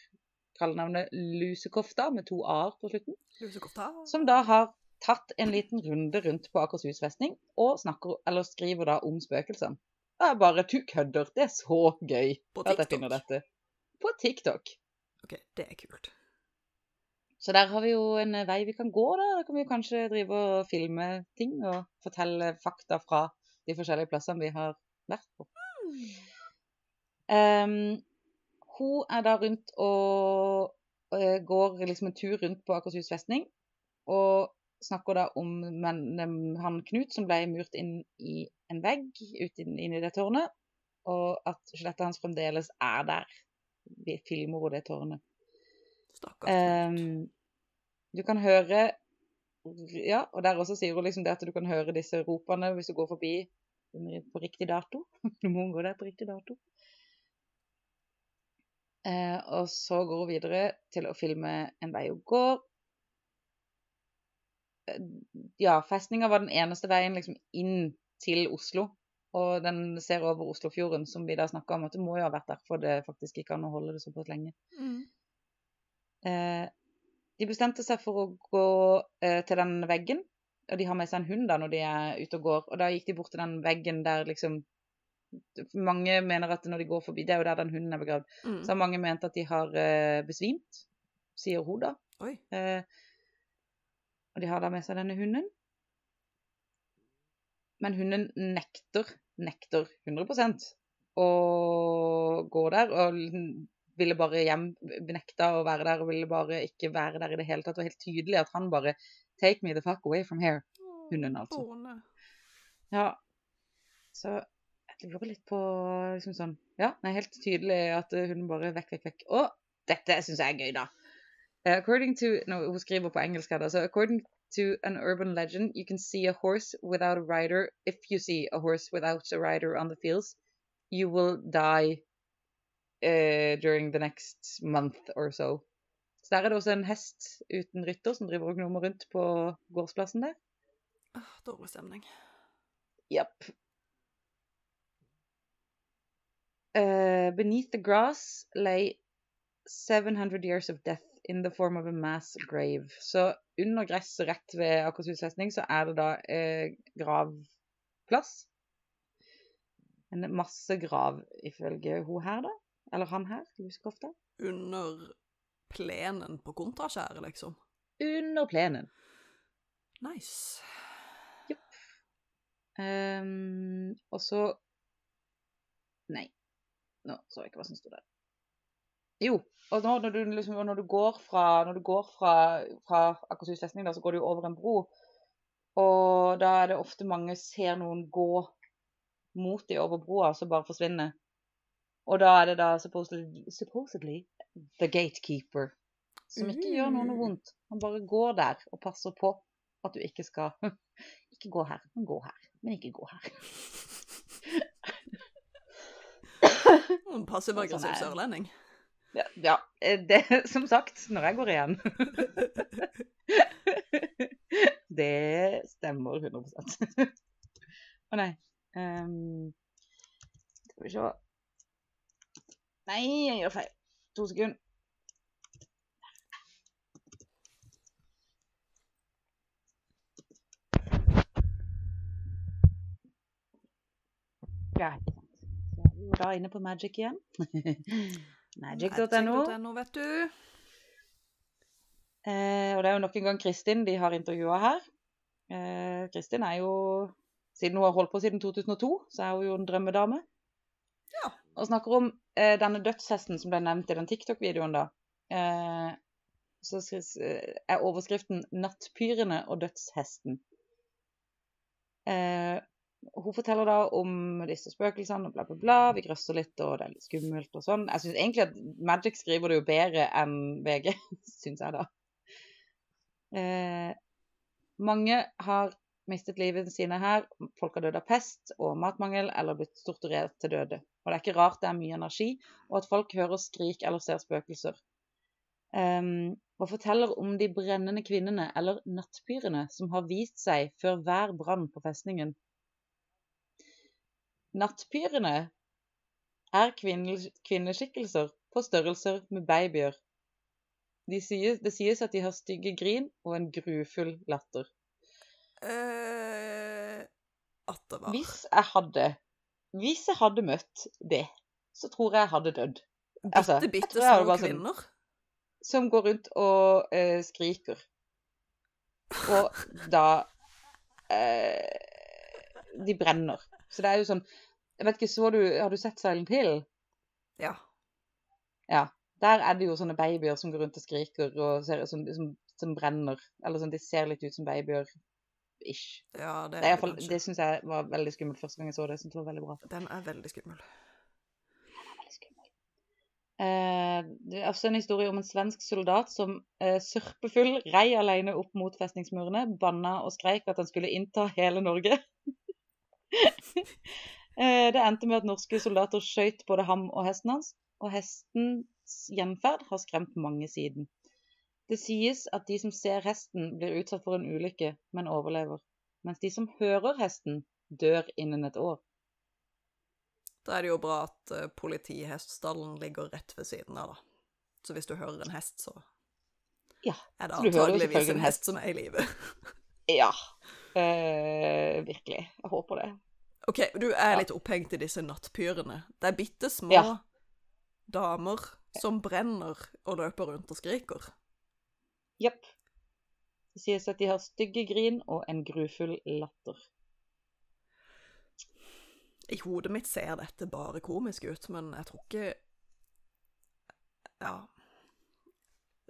B: kallenavnet Lusekofta med to a-er på slutten
A: Lusekofta?
B: som da har tatt en liten runde rundt på Akershus festning og snakker, eller skriver da om spøkelsene. Det er bare du kødder. Det er så gøy at jeg finner dette. På TikTok.
A: OK, det er kult.
B: Så der har vi jo en vei vi kan gå, da. Da kan vi kanskje drive og filme ting og fortelle fakta fra de forskjellige plassene vi har vært på. Um, hun er da rundt og eh, går liksom en tur rundt på Akershus festning. Og snakker da om men, han Knut som ble murt inn i en vegg ute inn, inn i det tårnet. Og at skjelettet hans fremdeles er der. Vi filmer hun det tårnet.
A: Stakkars.
B: Ehm, du kan høre Ja, og der også sier hun liksom det at du kan høre disse ropene hvis du går forbi på riktig dato. Du må gå der på riktig dato. Uh, og så går hun videre til å filme en vei hun går. Eh, Ja, festninga var den eneste veien liksom inn til Oslo. Og den ser over Oslofjorden, som vi da snakka om at det må jo ha vært derfor det faktisk gikk an å holde det såpass lenge.
A: Mm.
B: Eh, de bestemte seg for å gå eh, til den veggen, og de har med seg en hund da når de er ute og går. Og da gikk de bort til den veggen der liksom Mange mener at når de går forbi Det er jo der den hunden er begravd.
A: Mm.
B: Så har mange ment at de har eh, besvimt, sier hun da. Eh, og de har da med seg denne hunden. Men hunden nekter, nekter 100% å gå der. Og ville bare hjem, benekta å være der og ville bare ikke være der i det hele tatt. Det var helt tydelig at han bare Take me the fuck away from here. Hunden, altså. Ja. Så jeg lurer litt på liksom sånn Ja, det er helt tydelig at eh, hunden bare vekk, vekk, vekk. Og dette syns jeg er gøy, da. Eh, According to no, Hun skriver på engelsk her, da. Så according to an urban legend, you can see a horse without a rider. If you see a horse without a rider on the fields, you will die eh, during the next month or so. Så der er det også en hest uten rytter som driver og gnomer rundt på gårdsplassen der.
A: Ah, dårlig stemning.
B: Japp. Uh, beneath the grass lay 700 years of death in the form of a mass grave. Så under gresset rett ved Akershus festning så er det da eh, gravplass. En masse grav, ifølge hun her, da. Eller han her, Lusekofta.
A: Under plenen på kontraskjæret, liksom.
B: Under plenen.
A: Nice.
B: Ehm, og så Nei. Nå så jeg ikke hva som sto der. Jo, og nå, når, du, liksom, når du går fra, når du går fra, fra Akershus festning, da, så går du jo over en bro. Og da er det ofte mange ser noen gå mot de over broa, så bare forsvinner. Og da er det da supposedly, supposedly the gatekeeper. Som ikke gjør noe vondt. Han bare går der og passer på at du ikke skal Ikke gå her, men gå her. Men ikke gå her.
A: En Passiv-aggressiv
B: Sånn er
A: sørlending.
B: Ja, ja, eh, det som sagt, når jeg går igjen. det stemmer 100 Å nei. Um, skal vi se Nei, jeg gjør feil. To sekunder. Ja, ikke er vi jo da inne på Magic igjen. Magic.no.
A: Magic.no, vet du.
B: Eh, og det er jo nok en gang Kristin de har intervjua her. Eh, Kristin er jo Siden hun har holdt på siden 2002, så er hun jo en drømmedame.
A: Ja.
B: Og snakker om eh, denne dødshesten som ble nevnt i den TikTok-videoen, da. Eh, så eh, er overskriften 'Nattpyrene og dødshesten'. Eh, hun forteller da om disse spøkelsene og bla, bla, bla. Vi grøsser litt, og det er litt skummelt og sånn. Jeg syns egentlig at Magic skriver det jo bedre enn VG, syns jeg da. Eh, mange har mistet livet sine her. Folk har dødd av pest og matmangel eller blitt torturert til døde. Og det er ikke rart det er mye energi, og at folk hører skrik eller ser spøkelser. Um, og forteller om de brennende kvinnene, eller nattpyrene, som har vist seg før hver brann på festningen. Nattpyrene er kvinneskikkelser på størrelser med babyer. De sies, det sies at de har stygge grin og en grufull latter.
A: Uh, at det var
B: Hvis jeg hadde Hvis jeg hadde møtt det, så tror jeg jeg hadde dødd. altså,
A: bitte, bitte små
B: sånn-
A: kvinner.
B: Som går rundt og uh, skriker. Og da uh, De brenner. Så det er jo sånn Jeg vet ikke, så du Har du sett Silent Hill?
A: Ja.
B: Ja. Der er det jo sånne babyer som går rundt og skriker og ser, som, som, som brenner. Eller sånn, de ser litt ut som babyer. Ish.
A: ja, det
B: Det, er
A: er det
B: fall- det syns jeg var veldig skummelt første gang jeg så det. Jeg synes det var veldig bra.
A: Den er veldig skummel.
B: veldig skummel. Eh, det er også en historie om en svensk soldat som eh, sørpefull rei alene opp mot festningsmurene, banna og skreik at han skulle innta hele Norge. eh, det endte med at norske soldater skøyt både ham og hesten hans, og hestens gjenferd har skremt mange siden. Det sies at de som ser hesten, blir utsatt for en ulykke, men overlever. Mens de som hører hesten, dør innen et år.
A: Da er det jo bra at uh, politiheststallen ligger rett ved siden av, da. Så hvis du hører en hest, så
B: Ja,
A: er det antageligvis en hest. som er i live.
B: Ja. Eh, virkelig. Jeg håper det.
A: OK, du er litt opphengt i disse nattpyrene. Det er bitte små
B: Ja.
A: damer som brenner og løper rundt og skriker.
B: Jepp. Det sies at de har stygge grin og en grufull latter.
A: I hodet mitt ser dette bare komisk ut, men jeg tror ikke Ja.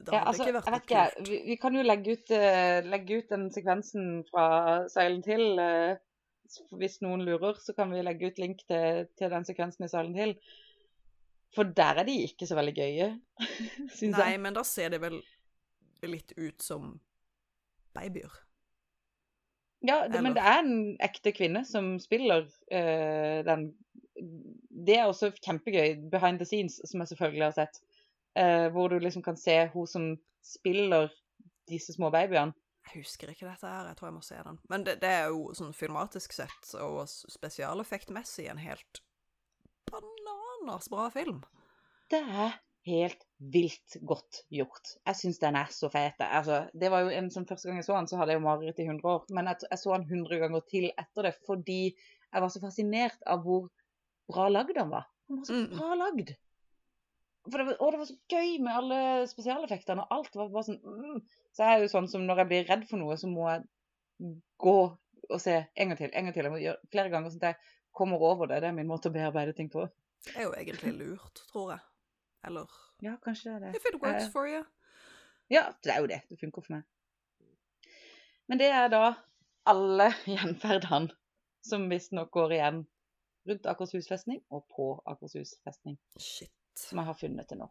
A: Det
B: Ja, altså,
A: ikke vært
B: vet
A: noe kult.
B: vi, vi kan jo legge ut, uh, legge ut den sekvensen fra Silent Hill. Uh, hvis noen lurer, så kan vi legge ut link til, til den sekvensen i Silent Hill. For der er de ikke så veldig gøye, syns
A: Nei, men da ser det vel litt ut som babyer.
B: Ja, det, men det er en ekte kvinne som spiller uh, den. Det er også kjempegøy behind the scenes, som jeg selvfølgelig har sett. Eh, hvor du liksom kan se hun som spiller disse små babyene.
A: Jeg husker ikke dette her, jeg tror jeg må se den. Men det, det er jo sånn filmatisk sett og spesialeffektmessig en helt bananas bra film.
B: Det er helt vilt godt gjort. Jeg syns den er så fet. Altså, det var jo en som Første gang jeg så den, så hadde jeg jo mareritt i 100 år. Men jeg, jeg så den 100 ganger til etter det fordi jeg var så fascinert av hvor bra lagd han var. Den var så
A: Mm.
B: bra lagd. For det var, og det var så gøy med alle spesialeffektene, og alt var bare sånn mm. Så jeg er jo sånn som når jeg blir redd for noe, så må jeg gå og se en gang til, en gang til. Jeg må gjøre flere ganger sånn at jeg kommer over det. Det er min måte å bearbeide ting på.
A: Det er jo egentlig lurt, tror jeg. Eller
B: Ja, kanskje det er det.
A: if it works
B: Eh,
A: for you.
B: Ja, det er jo det. Det funker for meg. Men det er da alle gjenferdene som visstnok går igjen rundt Akershus festning og på Akershus festning,
A: Shit.
B: Som jeg har funnet til nå.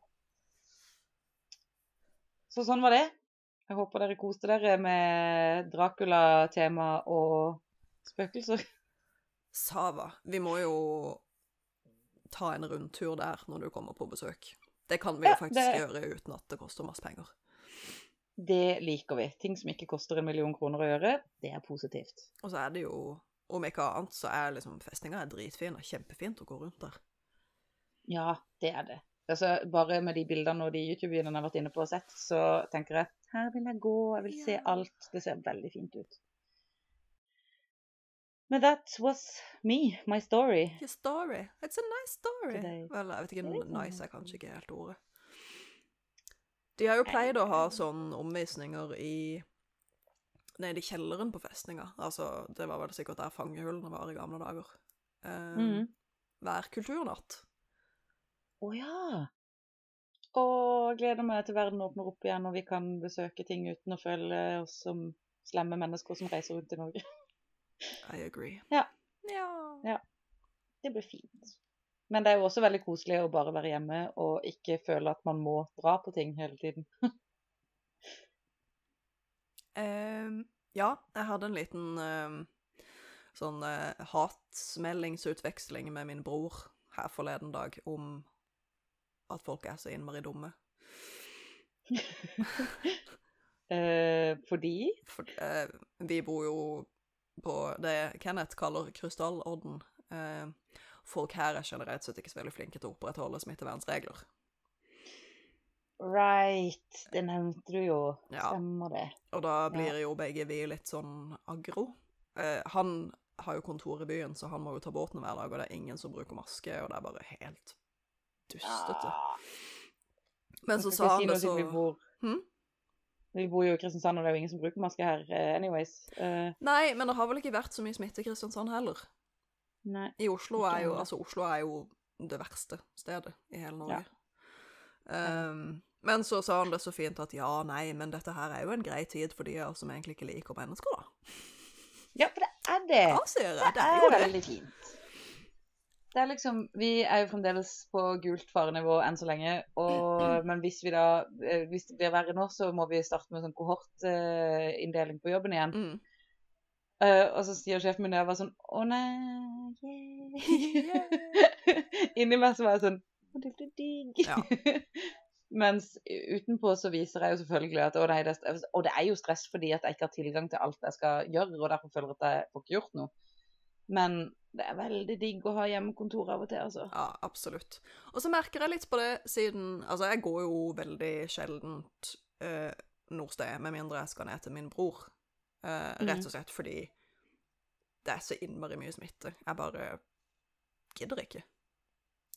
B: Så sånn var det. Jeg håper dere koste dere med Dracula-tema og spøkelser.
A: Sava, vi må jo ta en rundtur der når du kommer på besøk. Det kan vi jo
B: Ja,
A: faktisk
B: det-
A: gjøre uten at det koster masse penger.
B: Det liker vi. Ting som ikke koster en million kroner å gjøre, det er positivt.
A: Og så er det jo, om ikke annet, så er liksom festninga dritfin og kjempefint å gå rundt der.
B: Ja, det er det. Altså, bare med de bildene og de YouTube-videoene jeg har vært inne på og sett, så tenker jeg her vil jeg gå, jeg vil se alt. Det ser veldig fint ut. Men that was me, my story.
A: Your story. It's a nice story.
B: Today.
A: Vel, jeg vet ikke, nice
B: nice
A: er kanskje ikke helt ordet. De har jo pleid å ha sånne omvisninger i Nede i kjelleren på festninga. Altså, det var vel sikkert der fangehullene var i gamle dager. Eh,
B: mm.
A: Hver kulturnatt.
B: Å ja. Og gleder meg til verden åpner opp igjen og vi kan besøke ting uten å føle oss som slemme mennesker som reiser rundt i Norge.
A: I agree.
B: Ja.
A: Ja.
B: Ja. Det blir fint. Men det er jo også veldig koselig å bare være hjemme og ikke føle at man må dra på ting hele tiden.
A: um, ja, jeg hadde en liten um, sånn uh, hatsmeldingsutveksling med min bror her forleden dag om at folk er så innmari dumme.
B: Eh, fordi
A: For eh, vi bor jo på det Kenneth kaller krystallorden. Eh, folk her er generelt sett ikke så veldig flinke til å opprettholde smittevernregler.
B: Right, det nevnte du jo.
A: Ja.
B: Stemmer det.
A: Og da blir jo begge vi litt sånn aggro. Eh, han har jo kontor i byen, så han må jo ta båten hver dag, og det er ingen som bruker maske, og det er bare helt dustete. Men så sa han det så
B: Vi bor,
A: Hm?
B: vi bor jo i Kristiansand, og det er jo ingen som bruker maske her eh, anyways. Uh...
A: Nei, men det har vel ikke vært så mye smitte i Kristiansand heller.
B: nei.
A: I Oslo er jo. Altså, Oslo er jo det verste stedet i hele Norge.
B: Ja.
A: Um, men så sa han det så fint at ja, nei, men dette her er jo en grei tid for de av oss som egentlig ikke liker mennesker, da.
B: Ja, for det er det.
A: Ja, sier jeg.
B: Det
A: Det er jo det.
B: veldig fint. Det er liksom, Vi er jo fremdeles på gult farenivå enn så lenge. Og, men hvis vi da, eh, hvis det blir verre nå, så må vi starte med sånn kohortinndeling på jobben igjen.
A: Mm.
B: Uh, og så sier sjefen min og jeg var sånn Å nei yeah. Inni meg så var jeg sånn Å, det blir digg.
A: Ja.
B: Mens utenpå så viser jeg jo selvfølgelig at å nei, det Og det er jo stress fordi at jeg ikke har tilgang til alt jeg skal gjøre, og derfor føler jeg at jeg får ikke gjort noe. Men det er veldig digg å ha hjemmekontor av og til, altså.
A: Ja, absolutt. Og så merker jeg litt på det siden Altså, jeg går jo veldig sjeldent eh, noe sted, med mindre jeg skal ned til min bror. Eh, rett og slett fordi det er så innmari mye smitte. Jeg bare gidder ikke.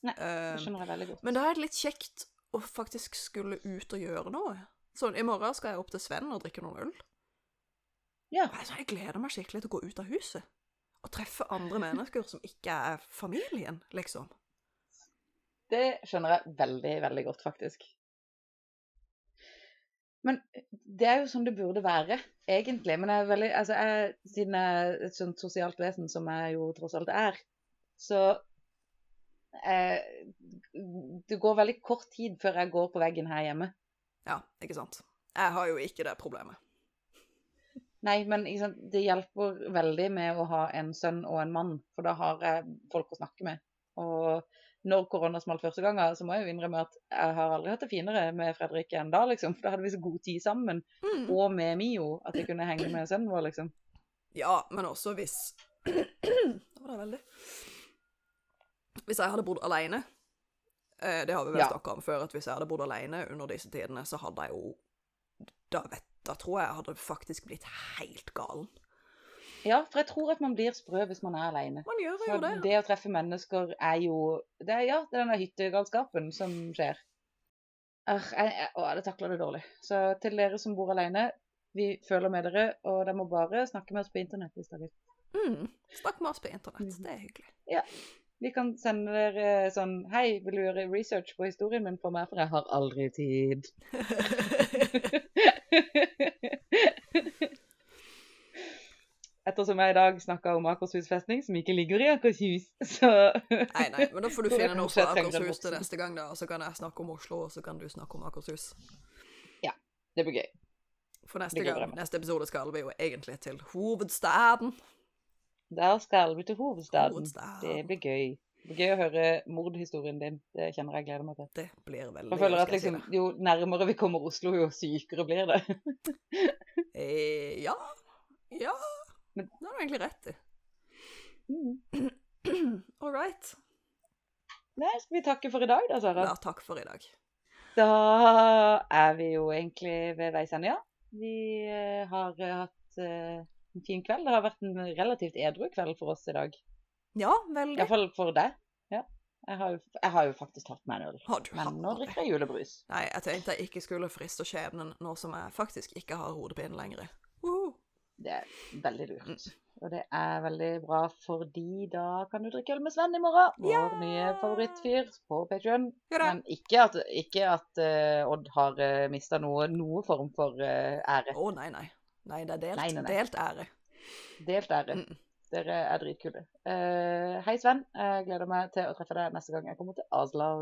B: Nei, Det
A: Eh,
B: skjønner jeg veldig godt.
A: men da er det litt kjekt å faktisk skulle ut og gjøre noe. Sånn, i morgen skal jeg opp til Sven og drikke noen øl.
B: Ja.
A: Altså, jeg gleder meg skikkelig til å gå ut av huset. Og treffe andre mennesker som ikke er familien, liksom.
B: Det skjønner jeg veldig, veldig godt, faktisk. Men det er jo sånn det burde være, egentlig. Men jeg er veldig, altså jeg, siden jeg er et sånt sosialt vesen som jeg jo tross alt er, så eh, Det går veldig kort tid før jeg går på veggen her hjemme.
A: Ja, ikke sant. Jeg har jo ikke det problemet.
B: Nei, men sant, det hjelper veldig med å ha en sønn og en mann, for da har jeg folk å snakke med. Og når korona smalt første gangen, så må jeg jo innrømme at jeg har aldri hatt det finere med Fredrik enn da, liksom. For da hadde vi så god tid sammen.
A: Mm.
B: Og med Mio, at jeg kunne henge med sønnen vår, liksom.
A: Ja, men også hvis Da var det veldig. Hvis jeg hadde bodd alene eh, Det har vi vel
B: Ja.
A: snakka om før, at hvis jeg hadde bodd alene under disse tidene, så hadde jeg jo Da, vet, da tror jeg jeg hadde faktisk blitt helt galen.
B: Ja, for jeg tror at man blir sprø hvis man er alene.
A: Man gjør jo
B: For
A: det.
B: det å treffe mennesker er jo det er, Ja, det er denne hyttegalskapen som skjer. Øh, jeg, jeg, å, jeg takler det dårlig. Så til dere som bor alene, vi føler med dere, og dere må bare snakke med oss på internett hvis dere vil.
A: Mm. Snakk med oss på internett.
B: Mhm.
A: Det er hyggelig.
B: Vi kan sende dere sånn Hei, vil du gjøre research på historien min for meg, for jeg har aldri tid. Ettersom jeg i dag snakka om Akershus festning, som ikke ligger i Akershus, så
A: Nei, nei, men da får du finne noe
B: på
A: Akershus til neste gang, da. Og så kan jeg snakke om Oslo, og så kan du snakke om Akershus. Ja.
B: det blir gøy.
A: For neste gang, neste episode skal vi jo egentlig til hovedstaden.
B: Der skal vi til hovedstaden.
A: Hovedstaden.
B: Det blir gøy. Gøy å høre mordhistorien din. Det kjenner jeg gleder meg til.
A: Det blir veldig
B: Jeg føler at liksom, Jo nærmere vi kommer Oslo, jo sykere blir det.
A: Eh, ja. Ja.
B: Men-
A: Det har du egentlig rett i.
B: Mm.
A: All right.
B: Nei, skal vi takke for i dag, da, Sara?
A: Ja, takk for i dag.
B: Da er vi jo egentlig ved veis ende, ja. Vi eh, har hatt eh, en fin kveld. Det har vært en relativt edru kveld for oss i dag.
A: Ja, veldig.
B: Iallfall for deg. Ja. Jeg har, jo, jeg har jo faktisk tatt meg en øl.
A: Har du
B: Men nå drikker jeg julebrus.
A: Nei, jeg tenkte jeg ikke skulle friste skjebnen nå som jeg faktisk ikke har hodepine lenger. Woohoo.
B: Det er veldig lurt. Og det er veldig bra, fordi da kan du drikke øl med Sven i morgen. Vår
A: yeah!
B: nye favorittfyr på Patreon.
A: Hurra.
B: Men ikke at, ikke at uh, Odd har uh, mista noe, noe form for uh, ære.
A: Å, nei, nei. Nei, det er delt,
B: Nei, nei, nei.
A: delt ære.
B: Delt ære.
A: Mm.
B: Dere er dritkule. Uh, hei, Sven. Jeg gleder meg til å treffe deg neste gang jeg kommer til Oslo.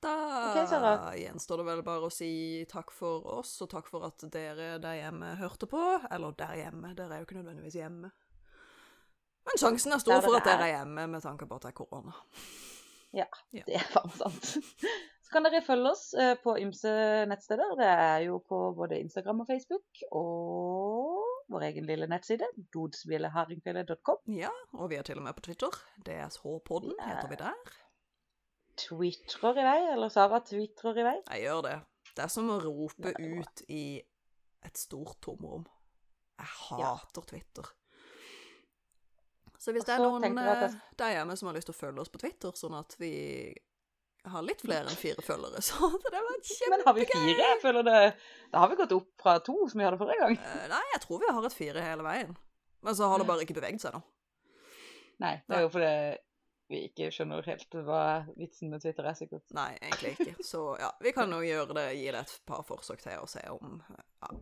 A: Da
B: okay,
A: gjenstår det vel bare å si takk for oss, og takk for at dere der hjemme hørte på. Eller der hjemme, dere er jo ikke nødvendigvis hjemme. Men sjansen er stor for at dere
B: er.
A: hjemme med tanke på at det er korona.
B: ja, Det er faen sant. Så kan dere følge oss eh, på ymse nettsteder. Det er jo på både Instagram og Facebook. Og vår egen lille nettside, dodsvillehardingfjellet.com.
A: Ja, og vi er til og med på Twitter. DSH-podden
B: Ja.
A: heter vi der.
B: Twitrer i vei, eller Sara twitrer i vei.
A: Jeg gjør det. Det er som å rope
B: Ja,
A: ut i et stort tomrom. Jeg
B: Ja.
A: hater Twitter. Så hvis
B: Også
A: det er noen
B: jeg
A: eh, der hjemme som har lyst til å følge oss på Twitter, sånn at vi har litt flere enn fire følgere, så det var kjempegøy.
B: Men har vi fire? Jeg føler det Da har vi gått opp fra to, som vi hadde forrige gang.
A: Eh, Nei, jeg tror vi har et fire hele veien. Men så har det bare ikke beveget seg nå.
B: Nei, det er jo fordi vi ikke skjønner helt hva vitsen med Twitter er, sikkert.
A: Nei, egentlig ikke. Så ja, vi kan jo gjøre det, gi det et par forsøk til og se om ja.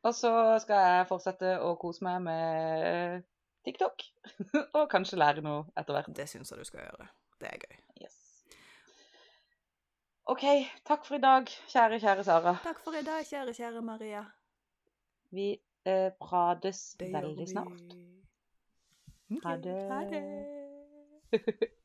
B: Og så skal jeg fortsette å kose meg med TikTok. og kanskje lære noe etter hvert.
A: Det syns jeg du skal gjøre. Det er gøy.
B: OK, takk for i dag, kjære, kjære Sara.
A: Takk for i dag, kjære, kjære Maria.
B: Vi eh,
A: prates
B: veldig snart. Ha det.
A: Ha det.